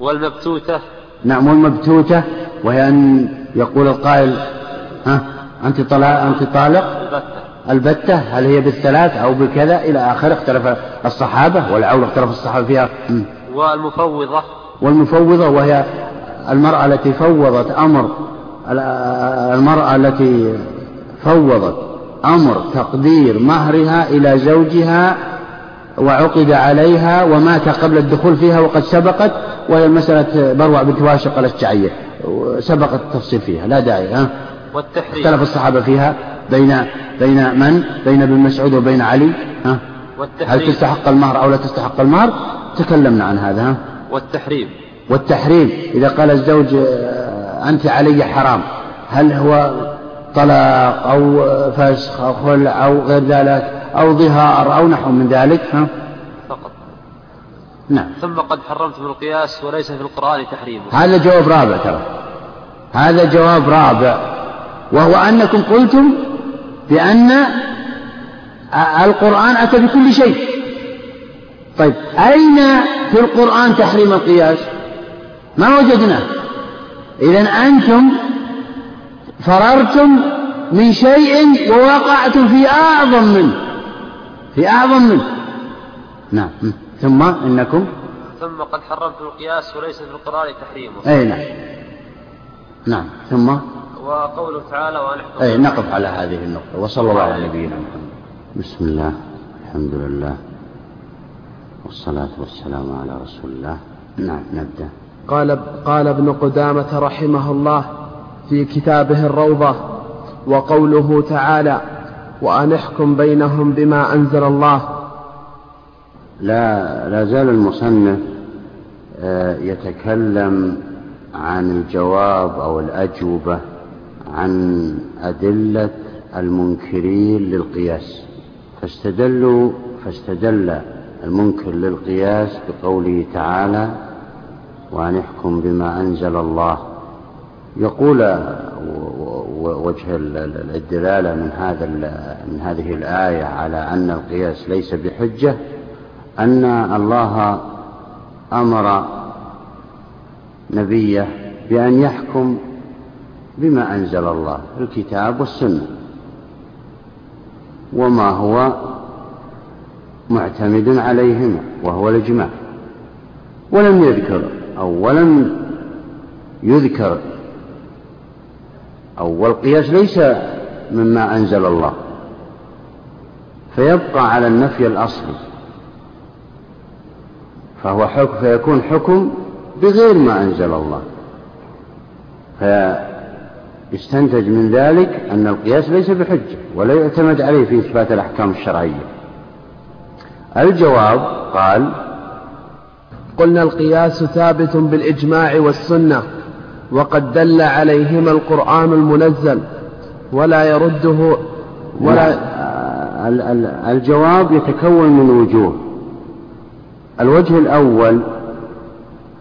والمبتوتة. نعم والمبتوتة وهي أن يقول القائل ها أنت طلع أنت طالق؟ البتة. هل هي بالثلاث أو بكذا؟ إلى آخره اختلف الصحابة والعول اختلف الصحابة فيها. والمفوضة. والمفوضة وهي المرأة التي فوضت أمر المرأة التي فوضت أمر تقدير مهرها إلى زوجها وعقد عليها ومات قبل الدخول فيها وقد سبقت وهي مسألة بروع بنت واشق الأشجعية سبق التفصيل فيها لا داعي ها والتحريم اختلف الصحابة فيها بين بين من؟ بين ابن مسعود وبين علي ها؟ والتحريم هل تستحق المهر أو لا تستحق المهر؟ تكلمنا عن هذا ها؟ والتحريم والتحريم إذا قال الزوج آه، أنت علي حرام هل هو طلاق أو فسخ أو خلع أو غير ذلك أو ظهار أو نحو من ذلك ها؟ نعم. ثم قد حرمت بالقياس وليس في القرآن تحريمه. هذا جواب رابع ترى. هذا جواب رابع. وهو أنكم قلتم بأن القرآن أتى بكل شيء. طيب أين في القرآن تحريم القياس؟ ما وجدناه إذا أنتم فررتم من شيء ووقعتم في أعظم منه. في أعظم منه. نعم. ثم إنكم ثم قد حرمت القياس وليس في القرآن تحريمه. أي نعم. نعم. ثم وقوله تعالى ونحن أي نقف على هذه النقطة. وصلى الله على نبينا محمد. بسم الله. الحمد لله. والصلاة والسلام على رسول الله. نعم نبدأ. قال قال ابن قدامة رحمه الله في كتابه الروضة وقوله تعالى وأن احكم بينهم بما أنزل الله. لا لا زال المصنف آه، يتكلم عن الجواب أو الأجوبة عن أدلة المنكرين للقياس. فاستدلوا فاستدل المنكر للقياس بقوله تعالى وأن احكم بما أنزل الله يقول وجه الدلالة من هذا من هذه الآية على أن القياس ليس بحجة. أن الله أمر نبيه بأن يحكم بما أنزل الله الكتاب والسنة. وما هو معتمد عليهما وهو الإجماع. ولم يذكر أو ولم يذكر أو والقياس ليس مما أنزل الله. فيبقى على النفي الأصلي. فهو حكم فيكون حكم بغير ما أنزل الله. فيستنتج من ذلك أن القياس ليس بحجة ولا يعتمد عليه في إثبات الأحكام الشرعية. الجواب قال قلنا القياس ثابت بالإجماع والسنة وقد دل عليهما القرآن المنزل ولا يرده ولا الجواب يتكون من وجوه. الوجه الأول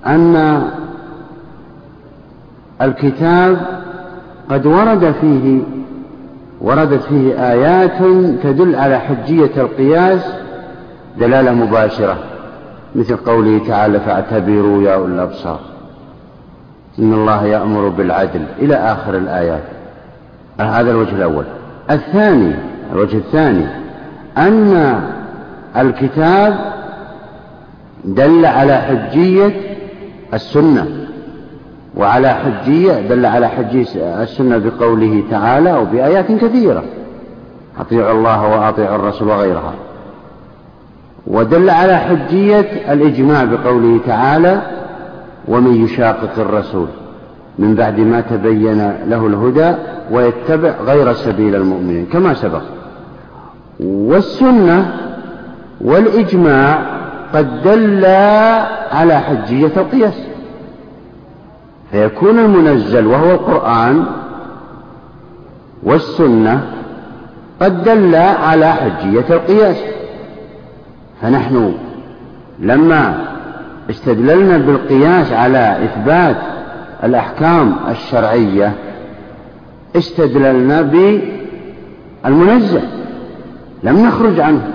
أن الكتاب قد ورد فيه وردت فيه آيات تدل على حجية القياس دلالة مباشرة مثل قوله تعالى فاعتبروا يا أولي الأبصار إن الله يأمر بالعدل. إلى آخر الآيات. هذا الوجه الأول. الثاني الوجه الثاني أن الكتاب دل على حجية السنة وعلى حجية دل على حجية السنة بقوله تعالى وبآيات كثيرة أطيعوا الله وأطيعوا الرسول وغيرها. ودل على حجية الإجماع بقوله تعالى ومن يشاقق الرسول من بعد ما تبين له الهدى ويتبع غير سبيل المؤمنين كما سبق. والسنة والإجماع قد دل على حجية القياس. فيكون المنزل وهو القرآن والسنة قد دل على حجية القياس. فنحن لما استدللنا بالقياس على إثبات الأحكام الشرعية استدللنا بالمنزل. لم نخرج عنه.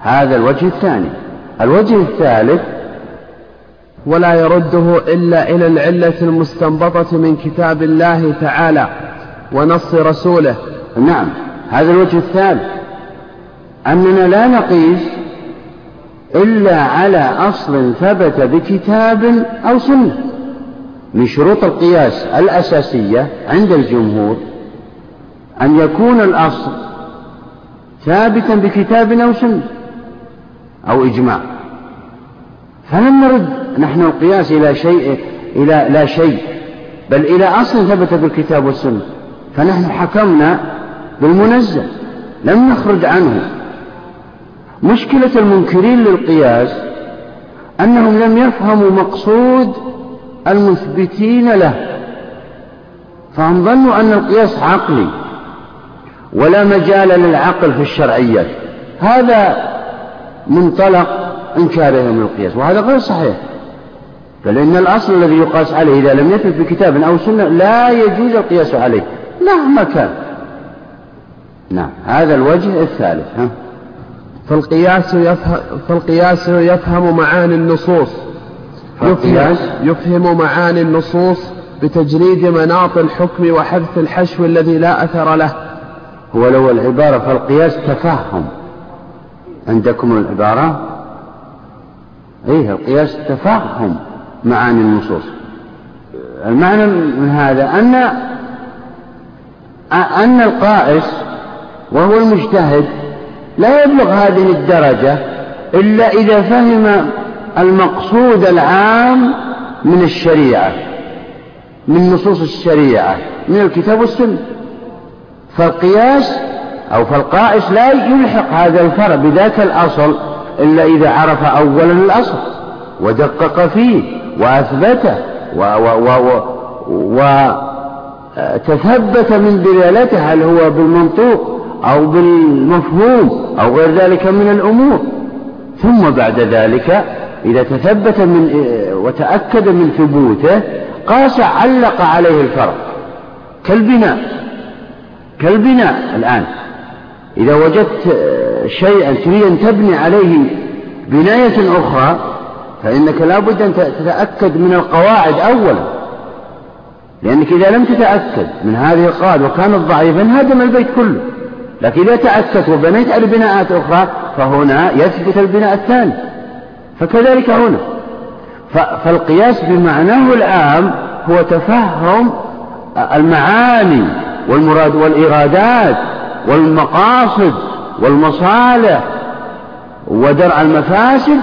هذا الوجه الثاني. الوجه الثالث ولا يرده إلا إلى العلة المستنبطة من كتاب الله تعالى ونص رسوله. نعم هذا الوجه الثالث. أننا لا نقيس إلا على أصل ثبت بكتاب أو سنة. من شروط القياس الأساسية عند الجمهور أن يكون الأصل ثابتا بكتاب أو سنة. أو إجماع. فلم نرد نحن القياس إلى شيء إلى لا شيء بل إلى أصل ثبت بالكتاب والسنة. فنحن حكمنا بالمنزل لم نخرج عنه. مشكلة المنكرين للقياس أنهم لم يفهموا مقصود المثبتين له. فهم ظنوا أن القياس عقلي ولا مجال للعقل في الشرعيات هذا منطلق إنكارهم للقياس وهذا غير صحيح. بل إن الأصل الذي يقاس عليه إذا لم يثبت بكتاب أو سنة لا يجوز القياس عليه مهما كان. نعم هذا الوجه الثالث ها. فالقياس يفهم, فالقياس يفهم معاني النصوص. يفهم, يفهم معاني النصوص بتجريد مناط الحكم وحذف الحشو الذي لا أثر له. هو لو العبارة فالقياس تفهم. عندكم العبارة؟ إيه القياس تفهم معاني النصوص. المعنى من هذا أن أن القائس وهو المجتهد لا يبلغ هذه الدرجة إلا إذا فهم المقصود العام من الشريعة من نصوص الشريعة من الكتاب والسنة. فالقياس أو فالقائس لا يلحق هذا الفرع بذاك الأصل إلا إذا عرف أولا الأصل ودقق فيه وأثبته وتثبت من دلالته هل هو بالمنطوق أو بالمفهوم أو غير ذلك من الأمور. ثم بعد ذلك إذا تثبت من وتأكد من ثبوته قاس علق عليه الفرق كالبناء كالبناء الآن. إذا وجدت شيئا تريد أن تبني عليه بناية أخرى فإنك لا بد أن تتأكد من القواعد أولا. لأنك إذا لم تتأكد من هذه القواعد وكانت ضعيفا هدم البيت كله. لكن إذا تأكدت وبنيت على بناءات أخرى فهنا يثبت البناء الثاني. فكذلك هنا. فالقياس بمعناه العام هو تفهم المعاني والمراد والإرادات والمقاصد والمصالح ودرع المفاسد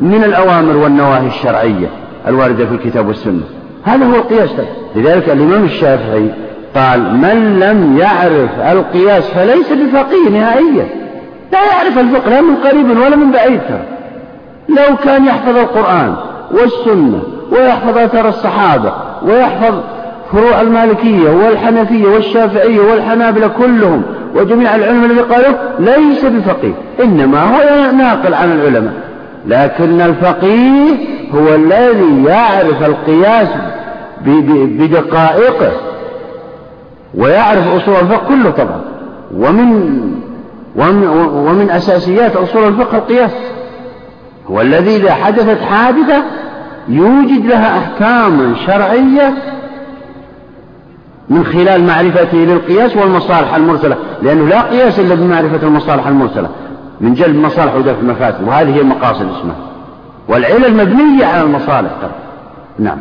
من الأوامر والنواهي الشرعية الواردة في الكتاب والسنة. هذا هو القياس. لذلك الإمام الشافعي قال من لم يعرف القياس فليس بفقيه نهائيا. لا يعرف الفقه لا من قريب ولا من بعيد. لو كان يحفظ القرآن والسنة ويحفظ أثر الصحابة ويحفظ فروع المالكية والحنفية والشافعية والحنابلة كلهم وجميع العلم الذي قالوا ليس بفقيه إنما هو ناقل عن العلماء. لكن الفقيه هو الذي يعرف القياس بدقائقه ويعرف أصول الفقه كله طبعا. ومن ومن, ومن أساسيات أصول الفقه القياس. هو الذي إذا حدثت حادثة يوجد لها أحكاما شرعية من خلال معرفته للقياس والمصالح المرسلة. لأنه لا قياس إلا بمعرفة المصالح المرسلة. من جلب مصالح ودفع المفاسد وهذه هي المقاصد اسمها. والعلل مبنية على المصالح. ترى نعم.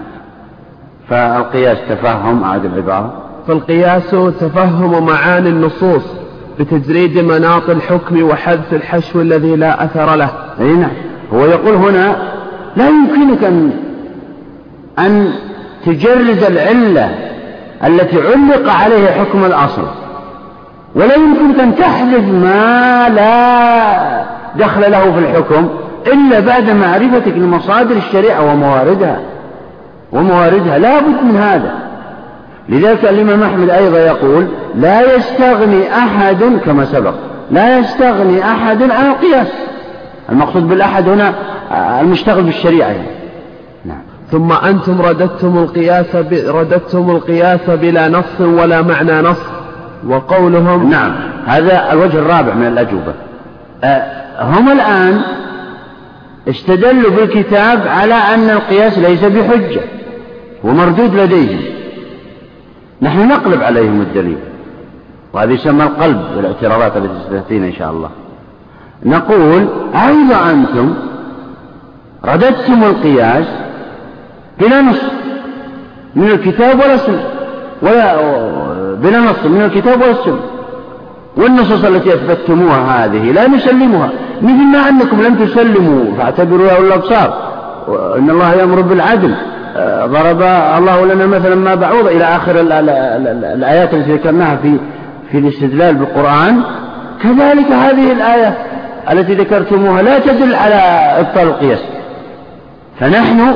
فالقياس تفهم عاد العبارة. فالقياس تفهم معاني النصوص بتجريد مناط الحكم وحذف الحشو الذي لا أثر له. أي نعم. هو يقول هنا لا يمكنك أن أن تجرد العلة التي علق عليها حكم الأصل. ولا يمكنك أن تحذف ما لا دخل له في الحكم إلا بعد معرفتك لمصادر الشريعة ومواردها. ومواردها لا بد من هذا. لذلك الإمام أحمد أيضا يقول لا يستغني أحد كما سبق. لا يستغني أحد عن القياس. المقصود بالأحد هنا المشتغل بالشريعة يعني. ثم أنتم رددتم القياس ب... رددتم القياس بلا نص ولا معنى نص وقولهم نعم هذا الوجه الرابع من الأجوبة. أه هم الآن استدلوا بالكتاب على أن القياس ليس بحجة ومردود لديهم. نحن نقلب عليهم الدليل وهذا يسمى القلب والاعتراضات التي ستأتينا إن شاء الله. نقول أيضا أنتم رددتم القياس بلا نص من الكتاب ولا السنة. ولا بلا نص من الكتاب ولا السنة. والنصوص التي أثبتتموها هذه لا نسلمها. مثل ما أنكم لم تسلموا فاعتبروا يا أولي الأبصار. إن الله يأمر بالعدل. ضرب الله لنا مثلا ما بعوض إلى آخر الآيات التي ذكرناها في في الاستدلال بالقرآن. كذلك هذه الآية التي ذكرتموها لا تدل على إبطال القياس. فنحن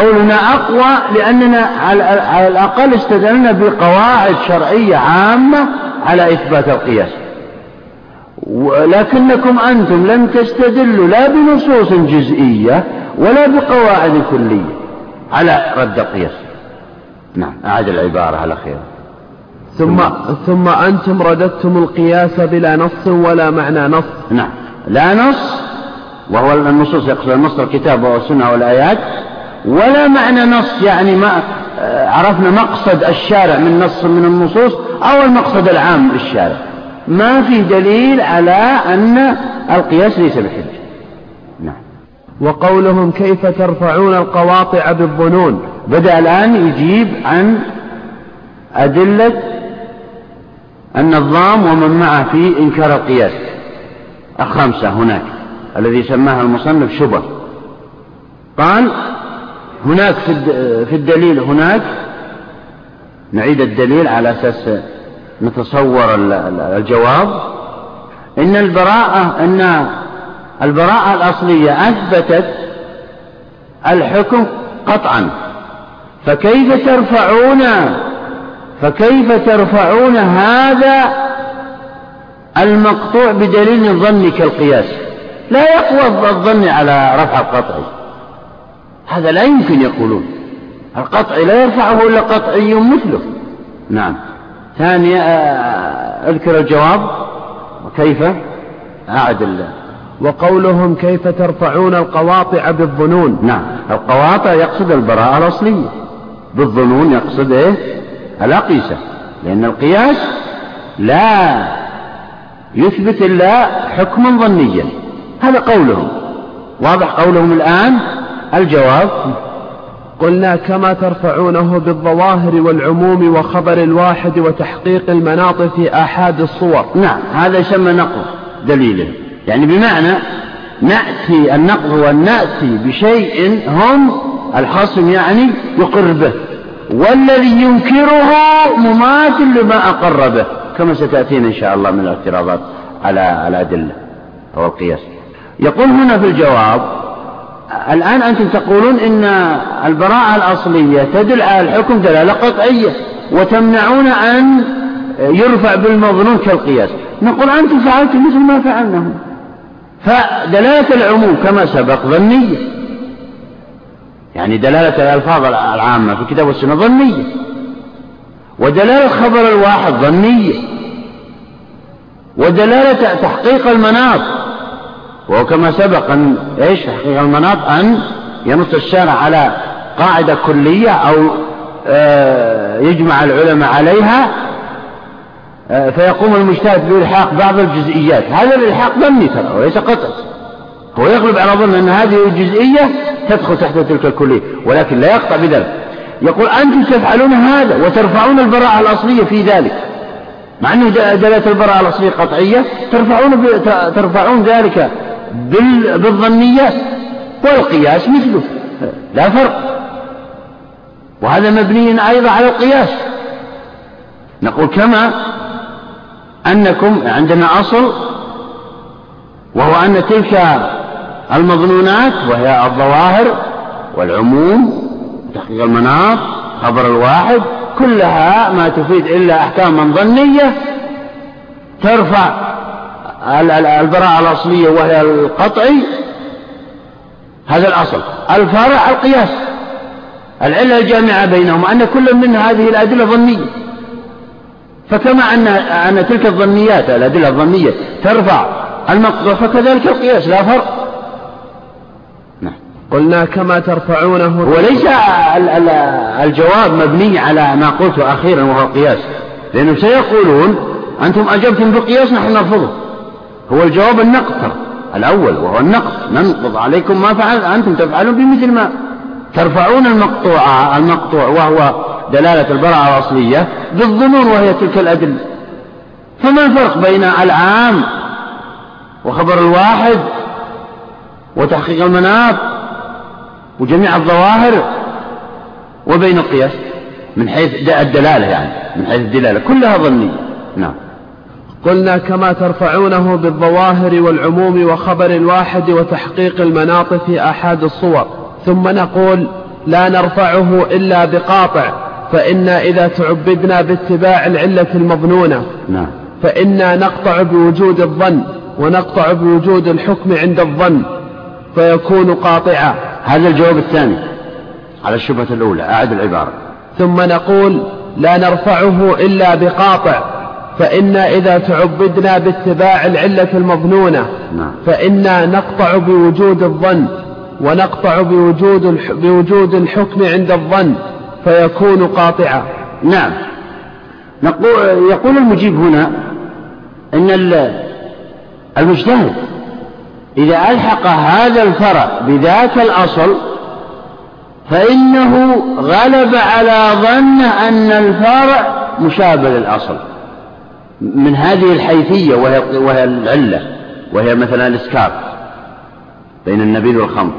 قولنا أقوى لأننا على الأقل استدلنا بقواعد شرعية عامة على إثبات القياس. ولكنكم أنتم لم تستدلوا لا بنصوص جزئية ولا بقواعد كلية على رد القياس. نعم أعد العبارة على خير. ثم ثم أنتم رددتم القياس بلا نص ولا معنى نص. نعم لا نص وهو النصوص يقصد النص الكتاب والسنة والآيات ولا معنى نص يعني ما آه، عرفنا مقصد الشارع من نص من النصوص أو المقصد العام للشارع. ما في دليل على أن القياس ليس بحجة. نعم. وقولهم كيف ترفعون القواطع بالظنون. بدأ الآن يجيب عن أدلة النظام ومن معه في إنكار القياس. الخمسة هناك الذي سماها المصنف شبه. قال هناك في الدليل هناك نعيد الدليل على أساس نتصور الجواب. إن البراءة إن البراءة الأصلية أثبتت الحكم قطعا. فكيف ترفعون فكيف ترفعون هذا المقطوع بدليل الظن كالقياس؟ لا يقوى الظن على رفع القطعي هذا لا يمكن يقولون. القطعي لا يرفعه إلا قطعي مثله. نعم. ثانيا آه، أذكر الجواب. وكيف؟ أعد الله وقولهم كيف ترفعون القواطع بالظنون. نعم. القواطع يقصد البراءة الأصلية. بالظنون يقصد إيه؟ الأقيسة. لأن القياس لا يثبت إلا حكما ظنيا. هذا قولهم. واضح قولهم الآن؟ الجواب قلنا كما ترفعونه بالظواهر والعموم وخبر الواحد وتحقيق المناط في آحاد الصور. نعم هذا يسمى نقض دليله. يعني بمعنى نأتي النقض هو أن نأتي بشيء هم الخصم يعني يقر به. والذي ينكره مماثل لما أقر به. كما ستأتينا إن شاء الله من الاعتراضات على الأدلة أو القياس. يقول هنا في الجواب الآن أنتم تقولون إن البراءة الأصلية تدل على الحكم دلالة قطعية وتمنعون أن يرفع بالمظنون كالقياس. نقول أنتم فعلتم مثل ما فعلنا فدلالة العموم كما سبق ظنية. يعني دلالة الألفاظ العامة في الكتاب والسنة ظنية. ودلالة خبر الواحد ظنية. ودلالة تحقيق المناط. وهو كما سبق أن إيش تحقيق المناط أن ينص الشارع على قاعدة كلية أو آه، يجمع العلماء عليها آه، فيقوم المجتهد بإلحاق بعض الجزئيات. هذا الإلحاق ظني ترى وليس قطع هو يغلب على ظن أن هذه الجزئية تدخل تحت تلك الكلية ولكن لا يقطع بذلك. يقول أنتم تفعلون هذا وترفعون البراءة الأصلية في ذلك. مع أنه دلالة البراءة الأصلية قطعية ترفعون ترفعون ذلك بالظنيات والقياس مثله. لا فرق. وهذا مبني أيضا على القياس. نقول كما أنكم عندنا أصل وهو أن تلك المظنونات وهي الظواهر والعموم تحقيق المناط خبر الواحد كلها ما تفيد إلا أحكاما ظنية ترفع البراءة الأصلية وهي القطعي هذا الأصل. الفرع القياس. العلة الجامعة بينهم أن كل من هذه الأدلة ظنية. فكما أن أن تلك الظنيات الأدلة الظنية ترفع المقطوع فكذلك القياس لا فرق. قلنا كما ترفعونه. هو ليس الجواب مبني على ما قلته أخيرا وهو القياس. لأنهم سيقولون أنتم أجبتم بالقياس نحن نرفضه. هو الجواب النقد الأول وهو النقد ننقض عليكم ما فعل أنتم تفعلون بمثل ما ترفعون المقطوع المقطوع وهو دلالة البراءة الأصلية بالظنون وهي تلك الأدلة. فما الفرق بين العام وخبر الواحد وتحقيق المناط وجميع الظواهر وبين القياس؟ من حيث الدلالة يعني من حيث الدلالة. كلها ظنية. نعم. قلنا كما ترفعونه بالظواهر والعموم وخبر الواحد وتحقيق المناط في آحاد الصور. ثم نقول لا نرفعه إلا بقاطع فإنا إذا تعبدنا باتباع العلة المظنونة. نعم. فإنا نقطع بوجود الظن ونقطع بوجود الحكم عند الظن فيكون قاطعا. هذا الجواب الثاني على الشبهة الأولى أعد العبارة. ثم نقول لا نرفعه إلا بقاطع فإنا إذا تعبدنا باتباع العلة المظنونة نعم. فإنا نقطع بوجود الظن ونقطع بوجود بوجود الحكم عند الظن فيكون قاطعا. نعم. يقول المجيب هنا إن المجتهد إذا ألحق هذا الفرع بذاك الأصل فإنه غلب على ظنه أن الفرع مشابه للأصل. من هذه الحيثية وهي, وهي العلة وهي مثلا الإسكار بين النبيذ والخمر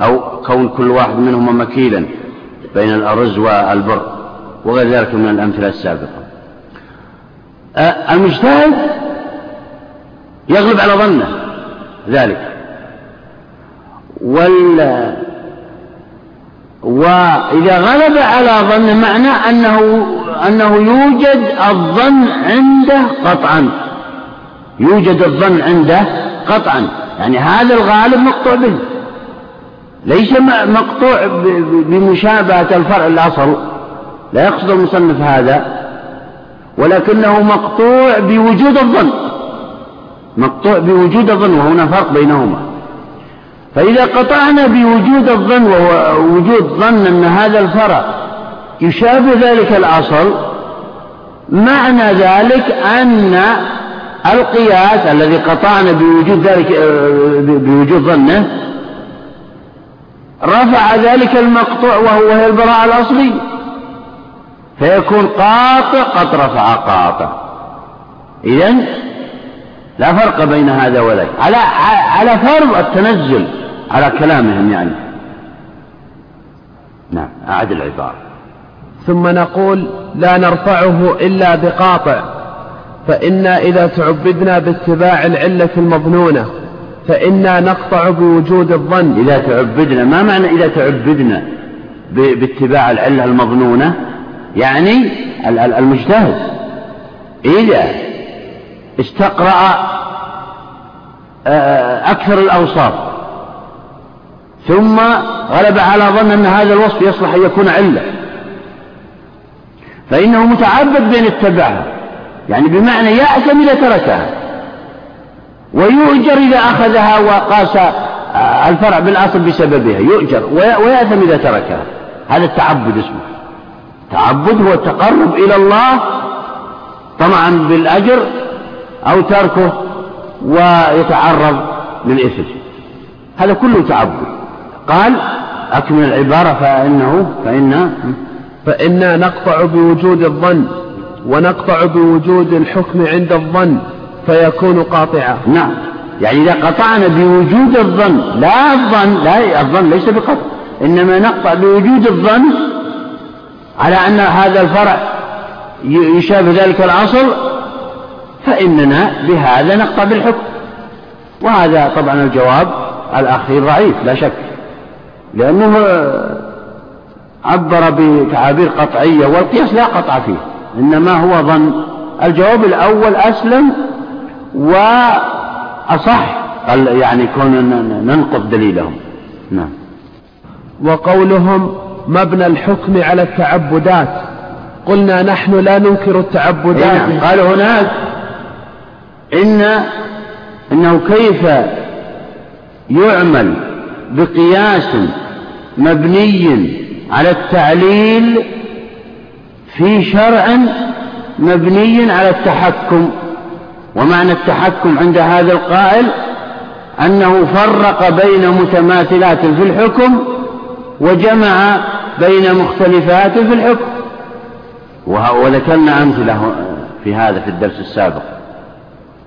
أو كون كل واحد منهما مكيلا بين الأرز والبر وغير ذلك من الأمثلة السابقة. المجتهد يغلب على ظنه ذلك وال وإذا غلب على ظنه معناه أنه أنه يوجد الظن عنده قطعا. يوجد الظن عنده قطعا. يعني هذا الغالب مقطوع به. ليس مقطوع بمشابهة الفرع الأصل. لا يقصد المصنف هذا. ولكنه مقطوع بوجود الظن. مقطوع بوجود الظن وهنا فرق بينهما. فإذا قطعنا بوجود الظن وهو وجود ظن أن هذا الفرع يشابه ذلك الأصل معنى ذلك أن القياس الذي قطعنا بوجود ذلك بوجود ظنه رفع ذلك المقطوع وهو هي البراءة الأصلية. فيكون قاطع قد رفع قاطع. إذا لا فرق بين هذا وذاك. على على فرض التنزل. على كلامهم يعني. نعم أعد العبارة. ثم نقول لا نرفعه إلا بقاطع فإنا إذا تعبدنا باتباع العلة المظنونة فإنا نقطع بوجود الظن. إذا تعبدنا ما معنى إذا تعبدنا باتباع العلة المظنونة؟ يعني المجتهد. إذا استقرأ أكثر الأوصاف ثم غلب على ظن أن هذا الوصف يصلح أن يكون علة. فإنه متعبد بين اتبعها يعني بمعنى يأثم إذا تركها ويؤجر إذا أخذها وقاس الفرع بالأصل بسببها يؤجر ويأثم إذا تركها. هذا التعبد اسمه. التعبد هو التقرب إلى الله طمعا بالأجر أو تركه ويتعرض للإثم. هذا كله تعبد. قال أكمل العبارة فإنه فإن فإنا نقطع بوجود الظن ونقطع بوجود الحكم عند الظن فيكون قاطعا. نعم. يعني إذا قطعنا بوجود الظن لا الظن لا الظن ليس بقطع. إنما نقطع بوجود الظن على أن هذا الفرع يشابه ذلك الأصل فإننا بهذا نقطع بالحكم. وهذا طبعا الجواب الأخير ضعيف لا شك. لأنه عبر بتعابير قطعية والقياس لا قطع فيه إنما هو ظن. الجواب الأول أسلم وأصح يعني كون ننقض دليلهم. نعم. وقولهم مبنى الحكم على التعبدات. قلنا نحن لا ننكر التعبدات. نعم. قال هناك إن إنه كيف يعمل بقياس مبني على التعليل في شرع مبني على التحكم. ومعنى التحكم عند هذا القائل أنه فرق بين متماثلات في الحكم وجمع بين مختلفات في الحكم. وذكرنا أمثلة في هذا في الدرس السابق.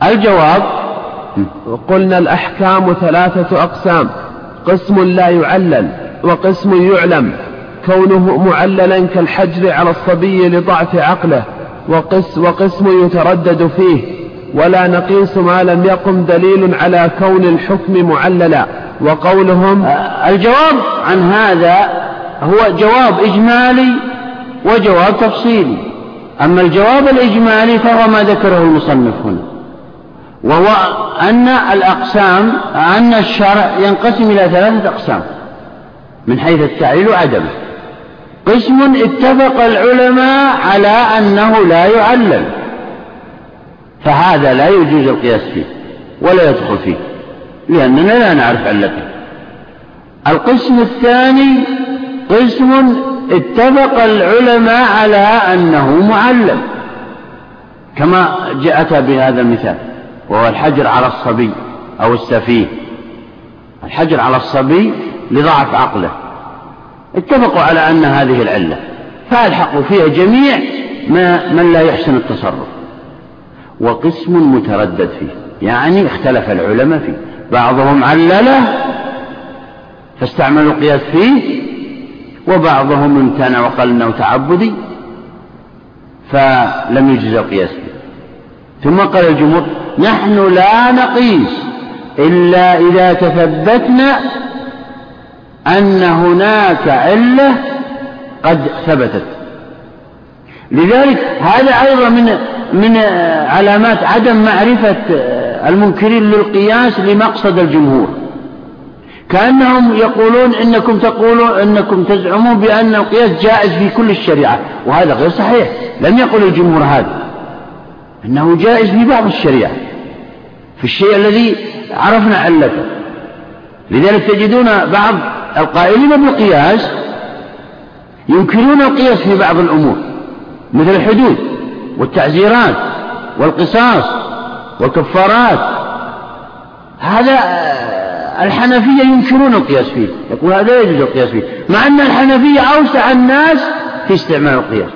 الجواب قلنا الأحكام ثلاثة أقسام. قسم لا يعلل. وقسم يعلم كونه معللا كالحجر على الصبي لضعف عقله وقس وقسم يتردد فيه ولا نقيس ما لم يقم دليل على كون الحكم معللا. وقولهم الجواب عن هذا هو جواب إجمالي وجواب تفصيلي أما الجواب الإجمالي فهو ما ذكره المصنف هنا. وهو أن الأقسام أن الشرع ينقسم إلى ثلاثة أقسام. من حيث التعليل وعدمه. قسم اتفق العلماء على أنه لا يعلل فهذا لا يجوز القياس فيه ولا يدخل فيه لأننا لا نعرف علته القسم الثاني قسم اتفق العلماء على أنه معلم. كما جاءت بهذا المثال وهو الحجر على الصبي أو السفيه. الحجر على الصبي لضعف عقله. اتفقوا على أن هذه العلة. فألحقوا فيها جميع ما من لا يحسن التصرف. وقسم متردد فيه. يعني اختلف العلماء فيه. بعضهم علله فاستعملوا القياس فيه وبعضهم امتنع وقال انه تعبدي فلم يجز القياس فيه. ثم قال الجمهور نحن لا نقيس إلا إذا تثبتنا أن هناك علة قد ثبتت. لذلك هذا أيضا من من علامات عدم معرفة المنكرين للقياس لمقصد الجمهور. كأنهم يقولون إنكم تقولون إنكم تزعمون بأن القياس جائز في كل الشريعة وهذا غير صحيح. لم يقل الجمهور هذا. إنه جائز في بعض الشريعة. في الشيء الذي عرفنا علته. لذلك تجدون بعض القائلين بالقياس ينكرون القياس في بعض الأمور مثل الحدود والتعزيرات والقصاص والكفارات. هذا الحنفية ينكرون القياس فيه يقول هذا لا يجوز القياس فيه مع أن الحنفية أوسع الناس في استعمال القياس.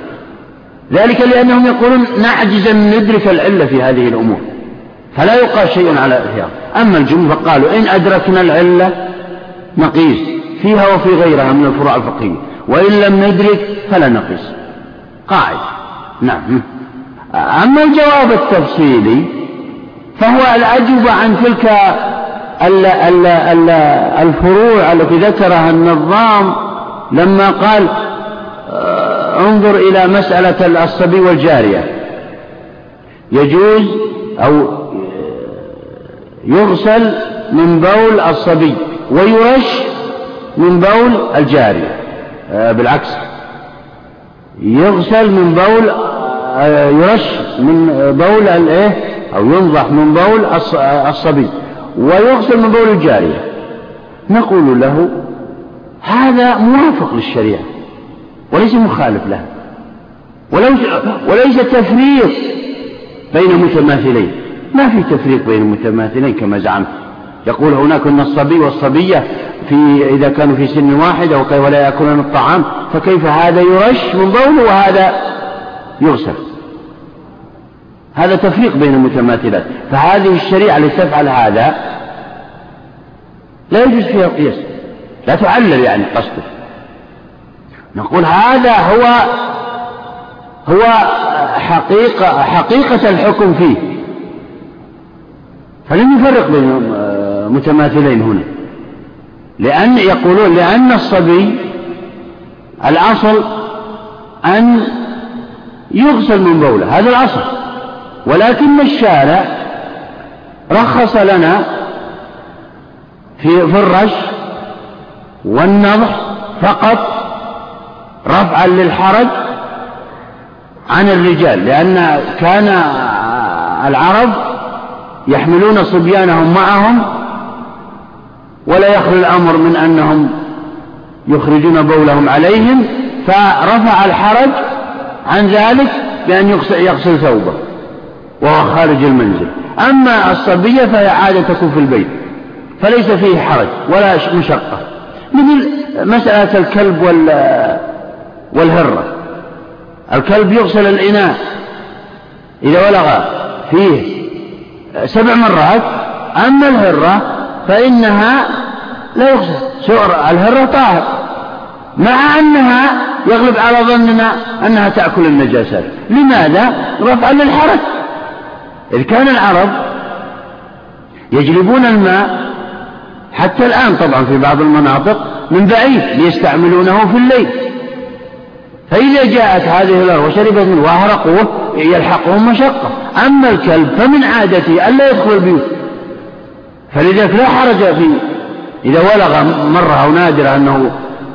ذلك لأنهم يقولون نعجز أن ندرك العلة في هذه الأمور فلا يقال شيء على الإحياء أما الجمهور فقالوا إن أدركنا العلة نقيس. فيها وفي غيرها من الفروع الفقهية. وإن لم ندرك فلا نقيس. قاعدة نعم. أما الجواب التفصيلي فهو الأجوبة عن تلك الفروع التي ذكرها النظام لما قال آه، انظر إلى مسألة الصبي والجارية. يجوز أو يغسل من بول الصبي ويرش من بول الجارية. آه، بالعكس. يغسل من بول آه، يرش من بول الايه أو ينضح من بول الصبي. ويغسل من بول الجارية. نقول له هذا موافق للشريعة وليس مخالف لها. وليس تفريط بين متماثلين. ما في تفريق بين المتماثلين كما زعمت. يقول هناك أن الصبي والصبية في إذا كانوا في سن واحد ولا يأكلون الطعام فكيف هذا يرش من بوله وهذا يغسل؟ هذا تفريق بين المتماثلات. فهذه الشريعة التي تفعل هذا لا يجوز فيها القياس. لا تعلل يعني قصده. نقول هذا هو هو حقيقة حقيقة الحكم فيه. فلم يفرق بين متماثلين هنا. لأن يقولون لأن الصبي الأصل أن يغسل من بوله هذا الأصل. ولكن الشارع رخص لنا في الرش والنضح فقط رفعا للحرج عن الرجال لأن كان العرب يحملون صبيانهم معهم ولا يخلو الأمر من أنهم يخرجون بولهم عليهم فرفع الحرج عن ذلك بأن يغسل ثوبه وهو خارج المنزل. أما الصبية فهي عادة تكون في البيت فليس فيه حرج ولا مشقة. مثل مسألة الكلب وال والهرة. الكلب يغسل الإناء. إذا ولغ فيه سبع مرات أما الهرة فإنها لا يغسل سؤر الهرة طاهر. مع أنها يغلب على ظننا أنها تأكل النجاسات لماذا؟ رفعا للحرج. إذ كان العرب يجلبون الماء حتى الآن طبعا في بعض المناطق من بعيد ليستعملونه في الليل. فإذا جاءت هذه الأرض وشربت منه وأهرقوه يلحقهم مشقة. أما الكلب فمن عادته ألا يدخل البيوت. فلذلك لا حرج في إذا ولغ مرة أو نادر أنه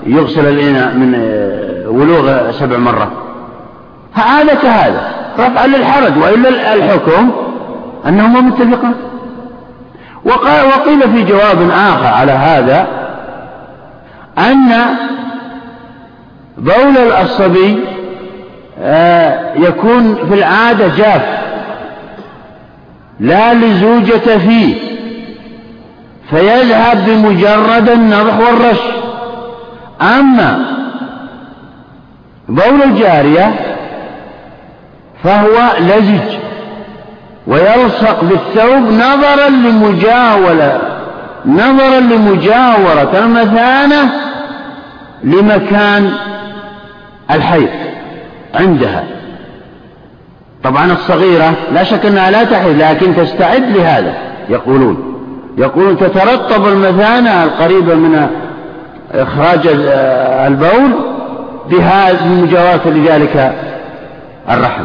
يغسل الإناء من ولوغ سبع مرات. هذا. كهذا رفعا للحرج وإلا الحكم أنهما متفقان وقيل في جواب آخر على هذا أن بول الصبي آه، يكون في العادة جاف لا لزوجة فيه. فيذهب بمجرد النضح والرش. أما بول الجارية فهو لزج ويلصق بالثوب نظرا لمجاولة نظرا لمجاورة المثانة لمكان الحيض عندها. طبعا الصغيرة لا شك أنها لا تحيض لكن تستعد لهذا يقولون. يقولون تترطب المثانة القريبة من إخراج البول بهذه المجاورة لذلك الرحم.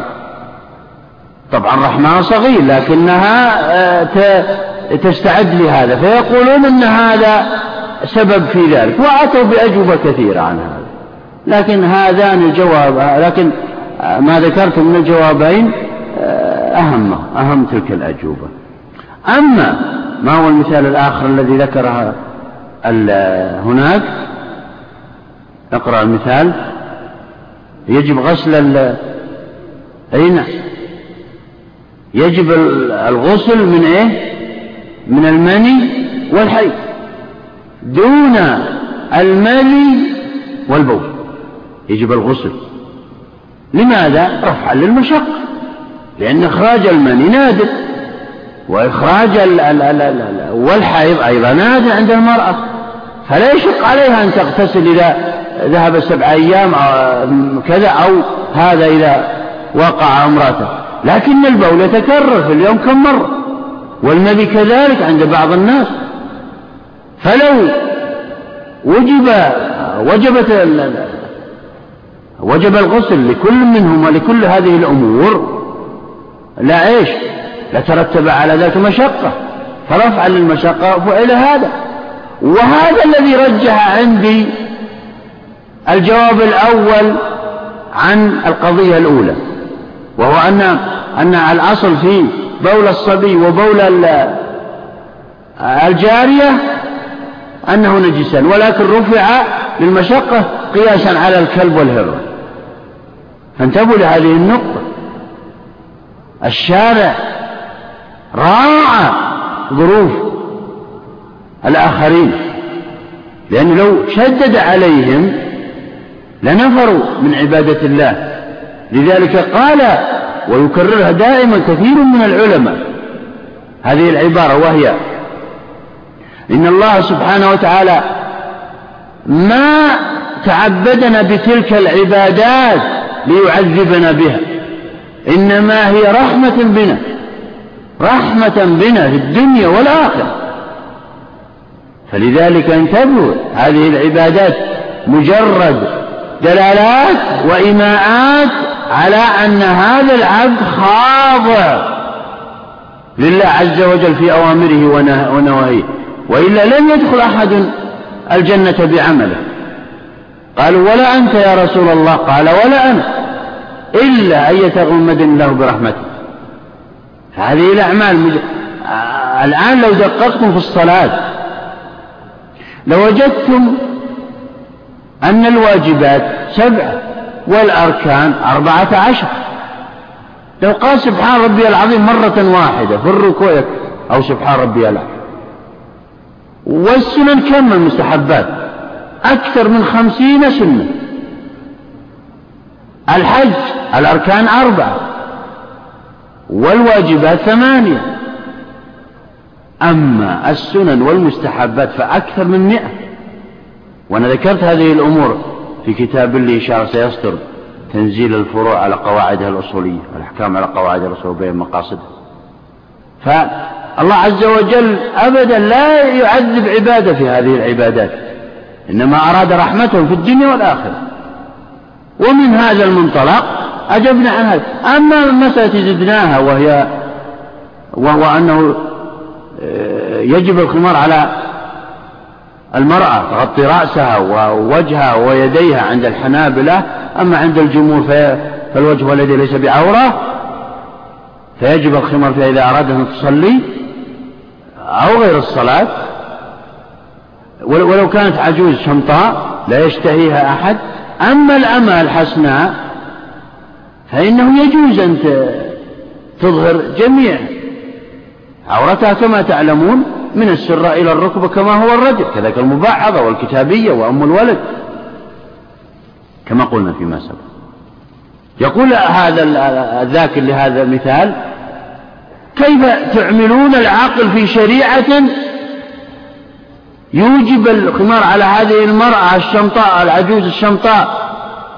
طبعا رحمها صغير لكنها آه، تستعد لهذا. فيقولون إن هذا سبب في ذلك وأتوا بأجوبة كثيرة عن هذا. لكن هذان الجواب لكن آه، ما ذكرت من الجوابين آه، أهم أهم تلك الأجوبة. أما ما هو المثال الآخر الذي ذكره هناك؟ اقرأ المثال. يجب غسل أي نعم. يجب الغسل من إيه؟ من المني والحيض دون المني والبول. يجب الغسل. لماذا؟ رفعا للمشقة لأن إخراج المني نادر. وإخراج والحيض أيضا. نادر عند المرأة. فلا يشق عليها أن تغتسل إذا ذهب سبع أيام كذا أو هذا إذا وقع امرأته لكن البول يتكرر في اليوم كم مرة. والنبي كذلك عند بعض الناس. فلو وجب وجبت وجب الغسل لكل منهم ولكل هذه الأمور. لا إيش؟ لترتب على ذلك مشقة فرفعا للمشقة فعل هذا. وهذا الذي رجح عندي الجواب الأول عن القضية الأولى وهو أن أن الأصل في بول الصبي وبول الجارية أنه نجسان ولكن رفع للمشقة قياسا على الكلب والهرة فانتبهوا لهذه النقطة. الشارع راعى ظروف الآخرين. لأنه لو شدد عليهم لنفروا من عبادة الله. لذلك قال ويكررها دائما كثير من العلماء هذه العبارة وهي إن الله سبحانه وتعالى ما تعبدنا بتلك العبادات ليعذبنا بها. إنما هي رحمة بنا. رحمة بنا في الدنيا والآخرة. فلذلك انتبهوا هذه العبادات مجرد دلالات وإيماءات على أن هذا العبد خاضع لله عز وجل في أوامره ونواهيه. وإلا لن يدخل أحد الجنة بعمله. قالوا ولا أنت يا رسول الله؟ قال ولا أنا إلا أن يتغمد الله برحمته. هذه الأعمال مج... الآن لو دققتم في الصلاة لوجدتم أن الواجبات سبعة والأركان أربعة عشر. لو قال سبحان ربي العظيم مرة واحدة في الركوع أو سبحان ربي العظيم والسنن كم المستحبات أكثر من خمسين سنة. الحج الأركان أربعة. والواجبات ثمانية. أما السنن والمستحبات فأكثر من مئة. وأنا ذكرت هذه الأمور في كتاب لي إشارة سيصدر تنزيل الفروع على قواعدها الأصولية والأحكام على قواعدها الأصولية وبين مقاصدها فالله عز وجل أبدا لا يعذب عباده في هذه العبادات إنما أراد رحمتهم في الدنيا والآخرة. ومن هذا المنطلق أجبنا عن هذا أما المسألة زدناها وهي وهو أنه آه، يجب الخمار على المرأة تغطي رأسها ووجهها ويديها عند الحنابلة. أما عند الجمهور فالوجه والذي ليس بعورة فيجب الخمار فيها إذا أراد أن تصلي أو غير الصلاة. ولو كانت عجوز شمطاء لا يشتهيها أحد. أما الأمة الحسناء فإنه يجوز أن تظهر جميع عورتها كما تعلمون من السرة إلى الركبة كما هو الرجل كذلك المبعضة والكتابية وأم الولد كما قلنا فيما سبق يقول هذا الذاكر لهذا المثال كيف تعملون العقل في شريعة يوجب الخمار على هذه المرأة الشمطاء العجوز الشمطاء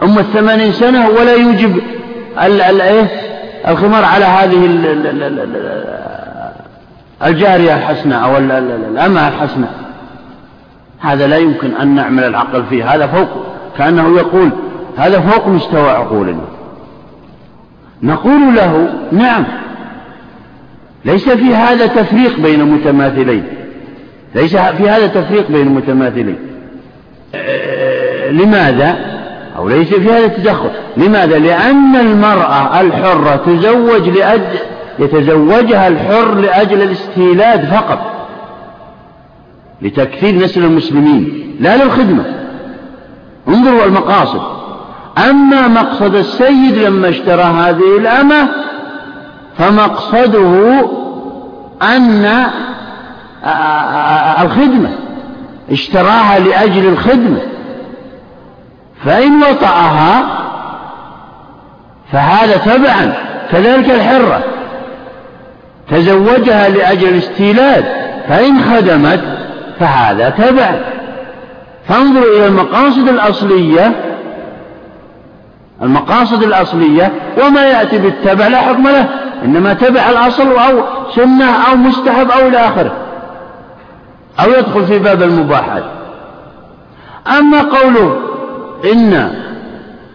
أم الثمانين سنة ولا يوجب؟ الخمار على هذه الجارية الحسنة أو الأمة الحسنة. هذا لا يمكن أن نعمل العقل فيه. هذا فوق كأنه يقول هذا فوق مستوى عقولنا نقول له نعم. ليس في هذا تفريق بين متماثلين. ليس في هذا تفريق بين المتماثلين لماذا؟ أو ليس في هذا تدخل لماذا؟ لأن المرأة الحرة تزوج لأجل يتزوجها الحر لأجل الاستيلاد فقط. لتكثير نسل المسلمين. لا للخدمة. انظروا المقاصد. أما مقصد السيد لما اشترى هذه الأمة فمقصده أن الخدمة. اشتراها لأجل الخدمة. فإن وطأها فهذا تبعا كذلك الحرة. تزوجها لأجل الاستيلاد فإن خدمت فهذا تبع فانظروا إلى المقاصد الأصلية المقاصد الأصلية وما يأتي بالتبع لا حكم له إنما تبع الأصل أو سنة أو مستحب أو إلى آخره أو يدخل في باب المباحات. أما قوله إن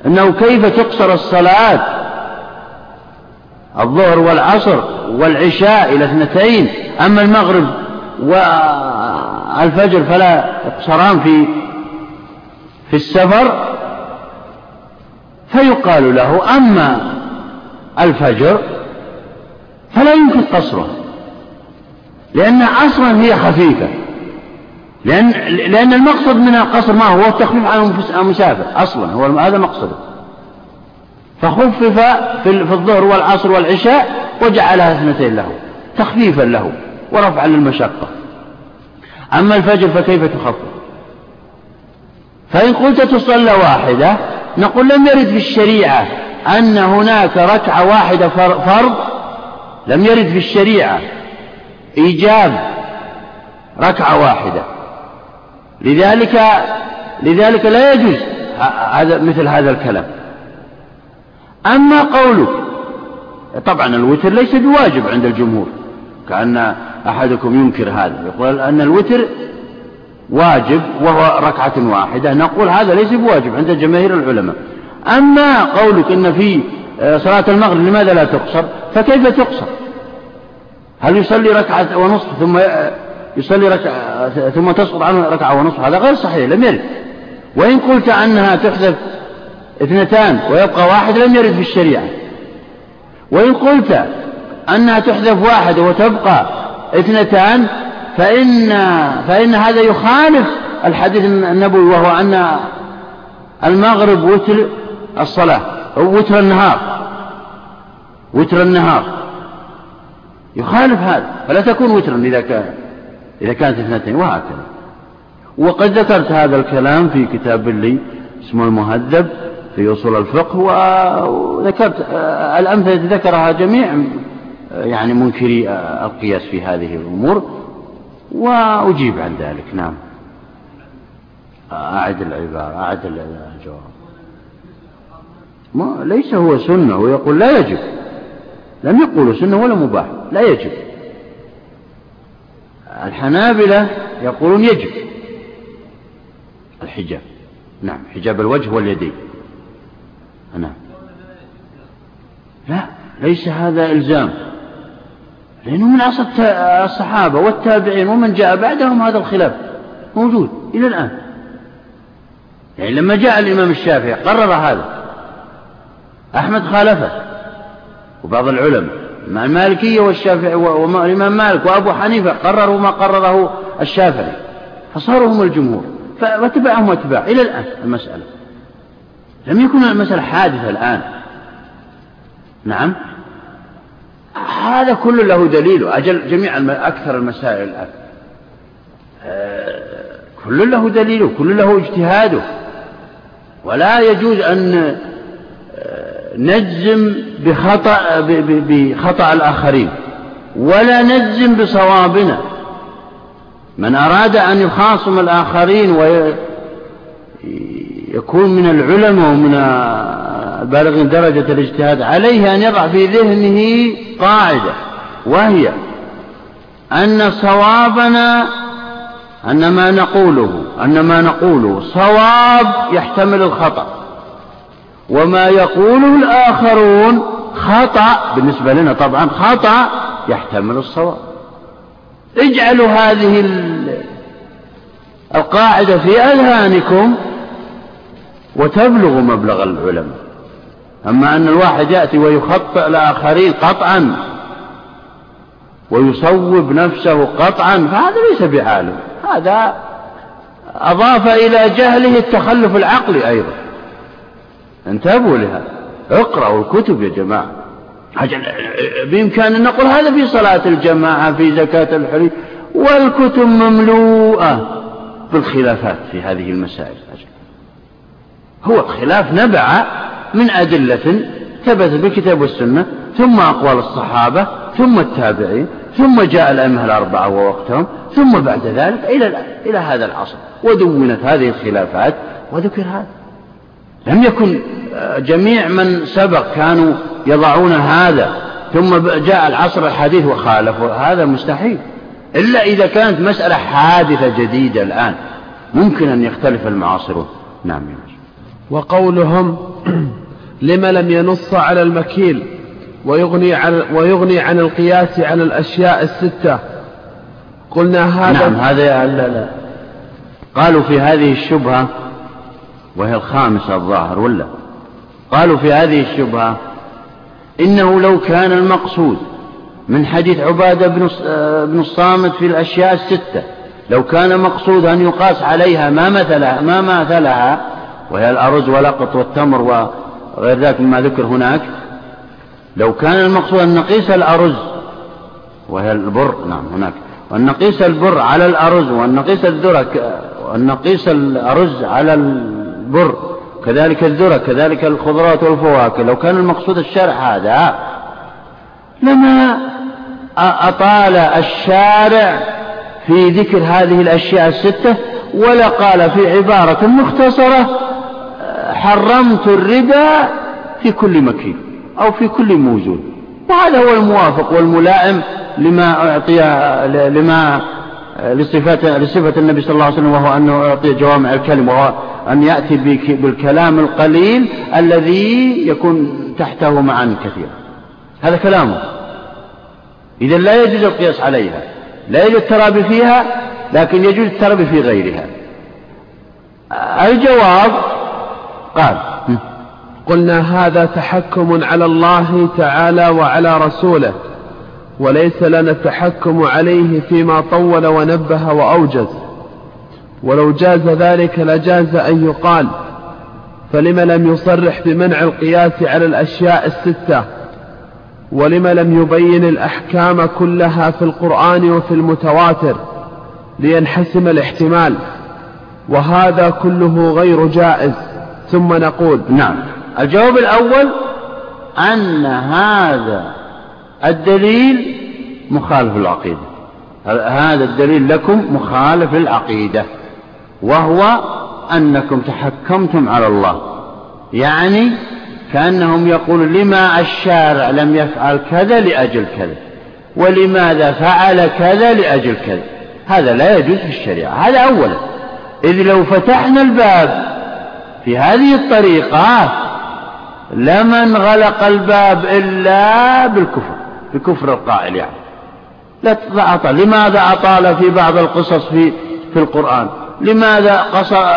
أنه كيف تقصر الصلاة؟ الظهر والعصر والعشاء إلى اثنتين أما المغرب والفجر فلا يقصران في في السفر فيقال له أما الفجر فلا يمكن قصره لأن أصلا هي خفيفة. لأن, لأن المقصد من القصر ما هو؟ التخفيف عن المسافر أصلا هو هذا مقصده. فخفف في الظهر والعصر والعشاء وجعلها اثنتين له تخفيفا له ورفعا للمشقة. أما الفجر فكيف تخفف؟ فإن قلت تصلى واحدة نقول لم يرد في الشريعة أن هناك ركعة واحدة فرض لم يرد في الشريعة إيجاب ركعة واحدة. لذلك لذلك لا يجوز هذا مثل هذا الكلام. أما قولك طبعا الوتر ليس بواجب عند الجمهور كأن أحدكم ينكر هذا يقول أن الوتر واجب وهو ركعة واحدة نقول هذا ليس بواجب عند جماهير العلماء. أما قولك إن في صلاة المغرب لماذا لا تقصر؟ فكيف تقصر؟ هل يصلي ركعة ونصف ثم يصلي ركعة ثم تسقط عنه ركعة ونصف. هذا غير صحيح لم يرد. وإن قلت أنها تحذف اثنتان ويبقى واحد لم يرد في الشريعة. وإن قلت أنها تحذف واحدة وتبقى اثنتان فإن, فإن هذا يخالف الحديث النبوي وهو أن المغرب وتر الصلاة أو وتر النهار. وتر النهار. يخالف هذا فلا تكون وترا إذا كان. إذا كانت اثنتين وهكذا. وقد ذكرت هذا الكلام في كتاب لي اسمه المهذب في أصول الفقه وذكرت الأمثلة التي ذكرها جميع يعني منكري القياس في هذه الأمور وأجيب عن ذلك. نعم. أعد العبارة أعد الجواب. ما ليس هو سنة هو يقول لا يجب. لم يقولوا سنة ولا مباح لا يجب. الحنابلة يقولون يجب الحجاب. نعم حجاب الوجه واليدين. نعم. لا ليس هذا إلزام. لأنه من أصل الصحابة والتابعين ومن جاء بعدهم هذا الخلاف موجود إلى الآن. يعني لما جاء الإمام الشافعي قرر هذا أحمد خالفه وبعض العلماء. المالكية والشافعي والإمام مالك وأبو حنيفة قرروا ما قرره الشافعي. فصاروا هم الجمهور. فاتبعهم واتباع إلى الآن المسألة. لم يكن المسألة حادثة الآن. نعم. هذا كله له دليله أجل جميع أكثر المسائل الآن. آه، كل له دليله كل له اجتهاده. ولا يجوز أن نجزم بخطأ بخطأ الآخرين ولا نجزم بصوابنا. من أراد أن يخاصم الآخرين ويكون من العلماء ومن البالغين درجة الاجتهاد عليه أن يضع في ذهنه قاعدة وهي أن صوابنا أن ما نقوله أن ما نقوله صواب يحتمل الخطأ. وما يقوله الآخرون. خطأ بالنسبة لنا طبعا خطأ يحتمل الصواب. اجعلوا هذه القاعدة في أذهانكم وتبلغ مبلغ العلماء. أما أن الواحد يأتي ويخطئ الآخرين قطعا ويصوب نفسه قطعا فهذا ليس بعالم هذا أضاف إلى جهله التخلف العقلي أيضا. انتبهوا لهذا اقرأوا الكتب يا جماعة. بإمكان أن نقول هذا في صلاة الجماعة في زكاة الحري والكتب مملوءة بالخلافات في هذه المسائل. هو الخلاف نبع من أدلة ثبت بالكتاب والسنة ثم أقوال الصحابة ثم التابعين ثم جاء الأئمة الأربعة ووقتهم ثم بعد ذلك إلى إلى هذا العصر. ودونت هذه الخلافات وذكر هذا. لم يكن آه، جميع من سبق كانوا يضعون هذا ثم جاء العصر الحديث وخالفوا هذا مستحيل. إلا إذا كانت مسألة حادثة جديدة الآن ممكن أن يختلف المعاصرون. نعم وقولهم لم لم ينص على المكيل ويغني عن, ويغني عن القياس على الأشياء الستة. قلنا هذا نعم هذا لا لا. قالوا في هذه الشبهة وهي الخامسة الظاهر ولا؟ قالوا في هذه الشبهة إنه لو كان المقصود من حديث عبادة بن الصامت في الأشياء الستة لو كان مقصود أن يقاس عليها ما مثلها ما مثلها وهي الأرز والأقط والتمر وغير ذلك مما ذكر هناك لو كان المقصود أن نقيس الأرز وهي البر نعم هناك وأن نقيس البر على الأرز وأن نقيس الذرة وأن نقيس الأرز على البر كذلك الذرة كذلك الخضروات والفواكه. لو كان المقصود الشرع هذا لما أطال الشارع في ذكر هذه الأشياء الستة ولا قال في عبارة مختصرة حرمت الربا في كل مكين أو في كل موجود وهذا هو الموافق والملائم لما أعطي لما لصفة, لصفة النبي صلى الله عليه وسلم وهو أنه أعطي جوامع الكلم وهو أن يأتي بالكلام القليل الذي يكون تحته معاني كثيرة. هذا كلامه. إذا لا يجوز القياس عليها. لا يجوز الترابي فيها لكن يجوز الترابي في غيرها. الجواب قال قلنا هذا تحكم على الله تعالى وعلى رسوله. وليس لنا التحكم عليه فيما طول ونبه وأوجز. ولو جاز ذلك لجاز أن يقال فلم لم يصرح بمنع القياس على الأشياء الستة؟ ولم لم يبين الأحكام كلها في القرآن وفي المتواتر لينحسم الاحتمال؟ وهذا كله غير جائز. ثم نقول نعم. الجواب الأول أن هذا الدليل مخالف العقيدة. هذا الدليل لكم مخالف العقيدة وهو أنكم تحكمتم على الله. يعني كأنهم يقولون لما الشارع لم يفعل كذا لأجل كذا ولماذا فعل كذا لأجل كذا؟ هذا لا يجوز في الشريعة. هذا أولا. إذ لو فتحنا الباب في هذه الطريقة لمن غلق الباب إلا بالكفر. بكفر القائل يعني. لا أطال لماذا أطال في بعض القصص في في القرآن؟ لماذا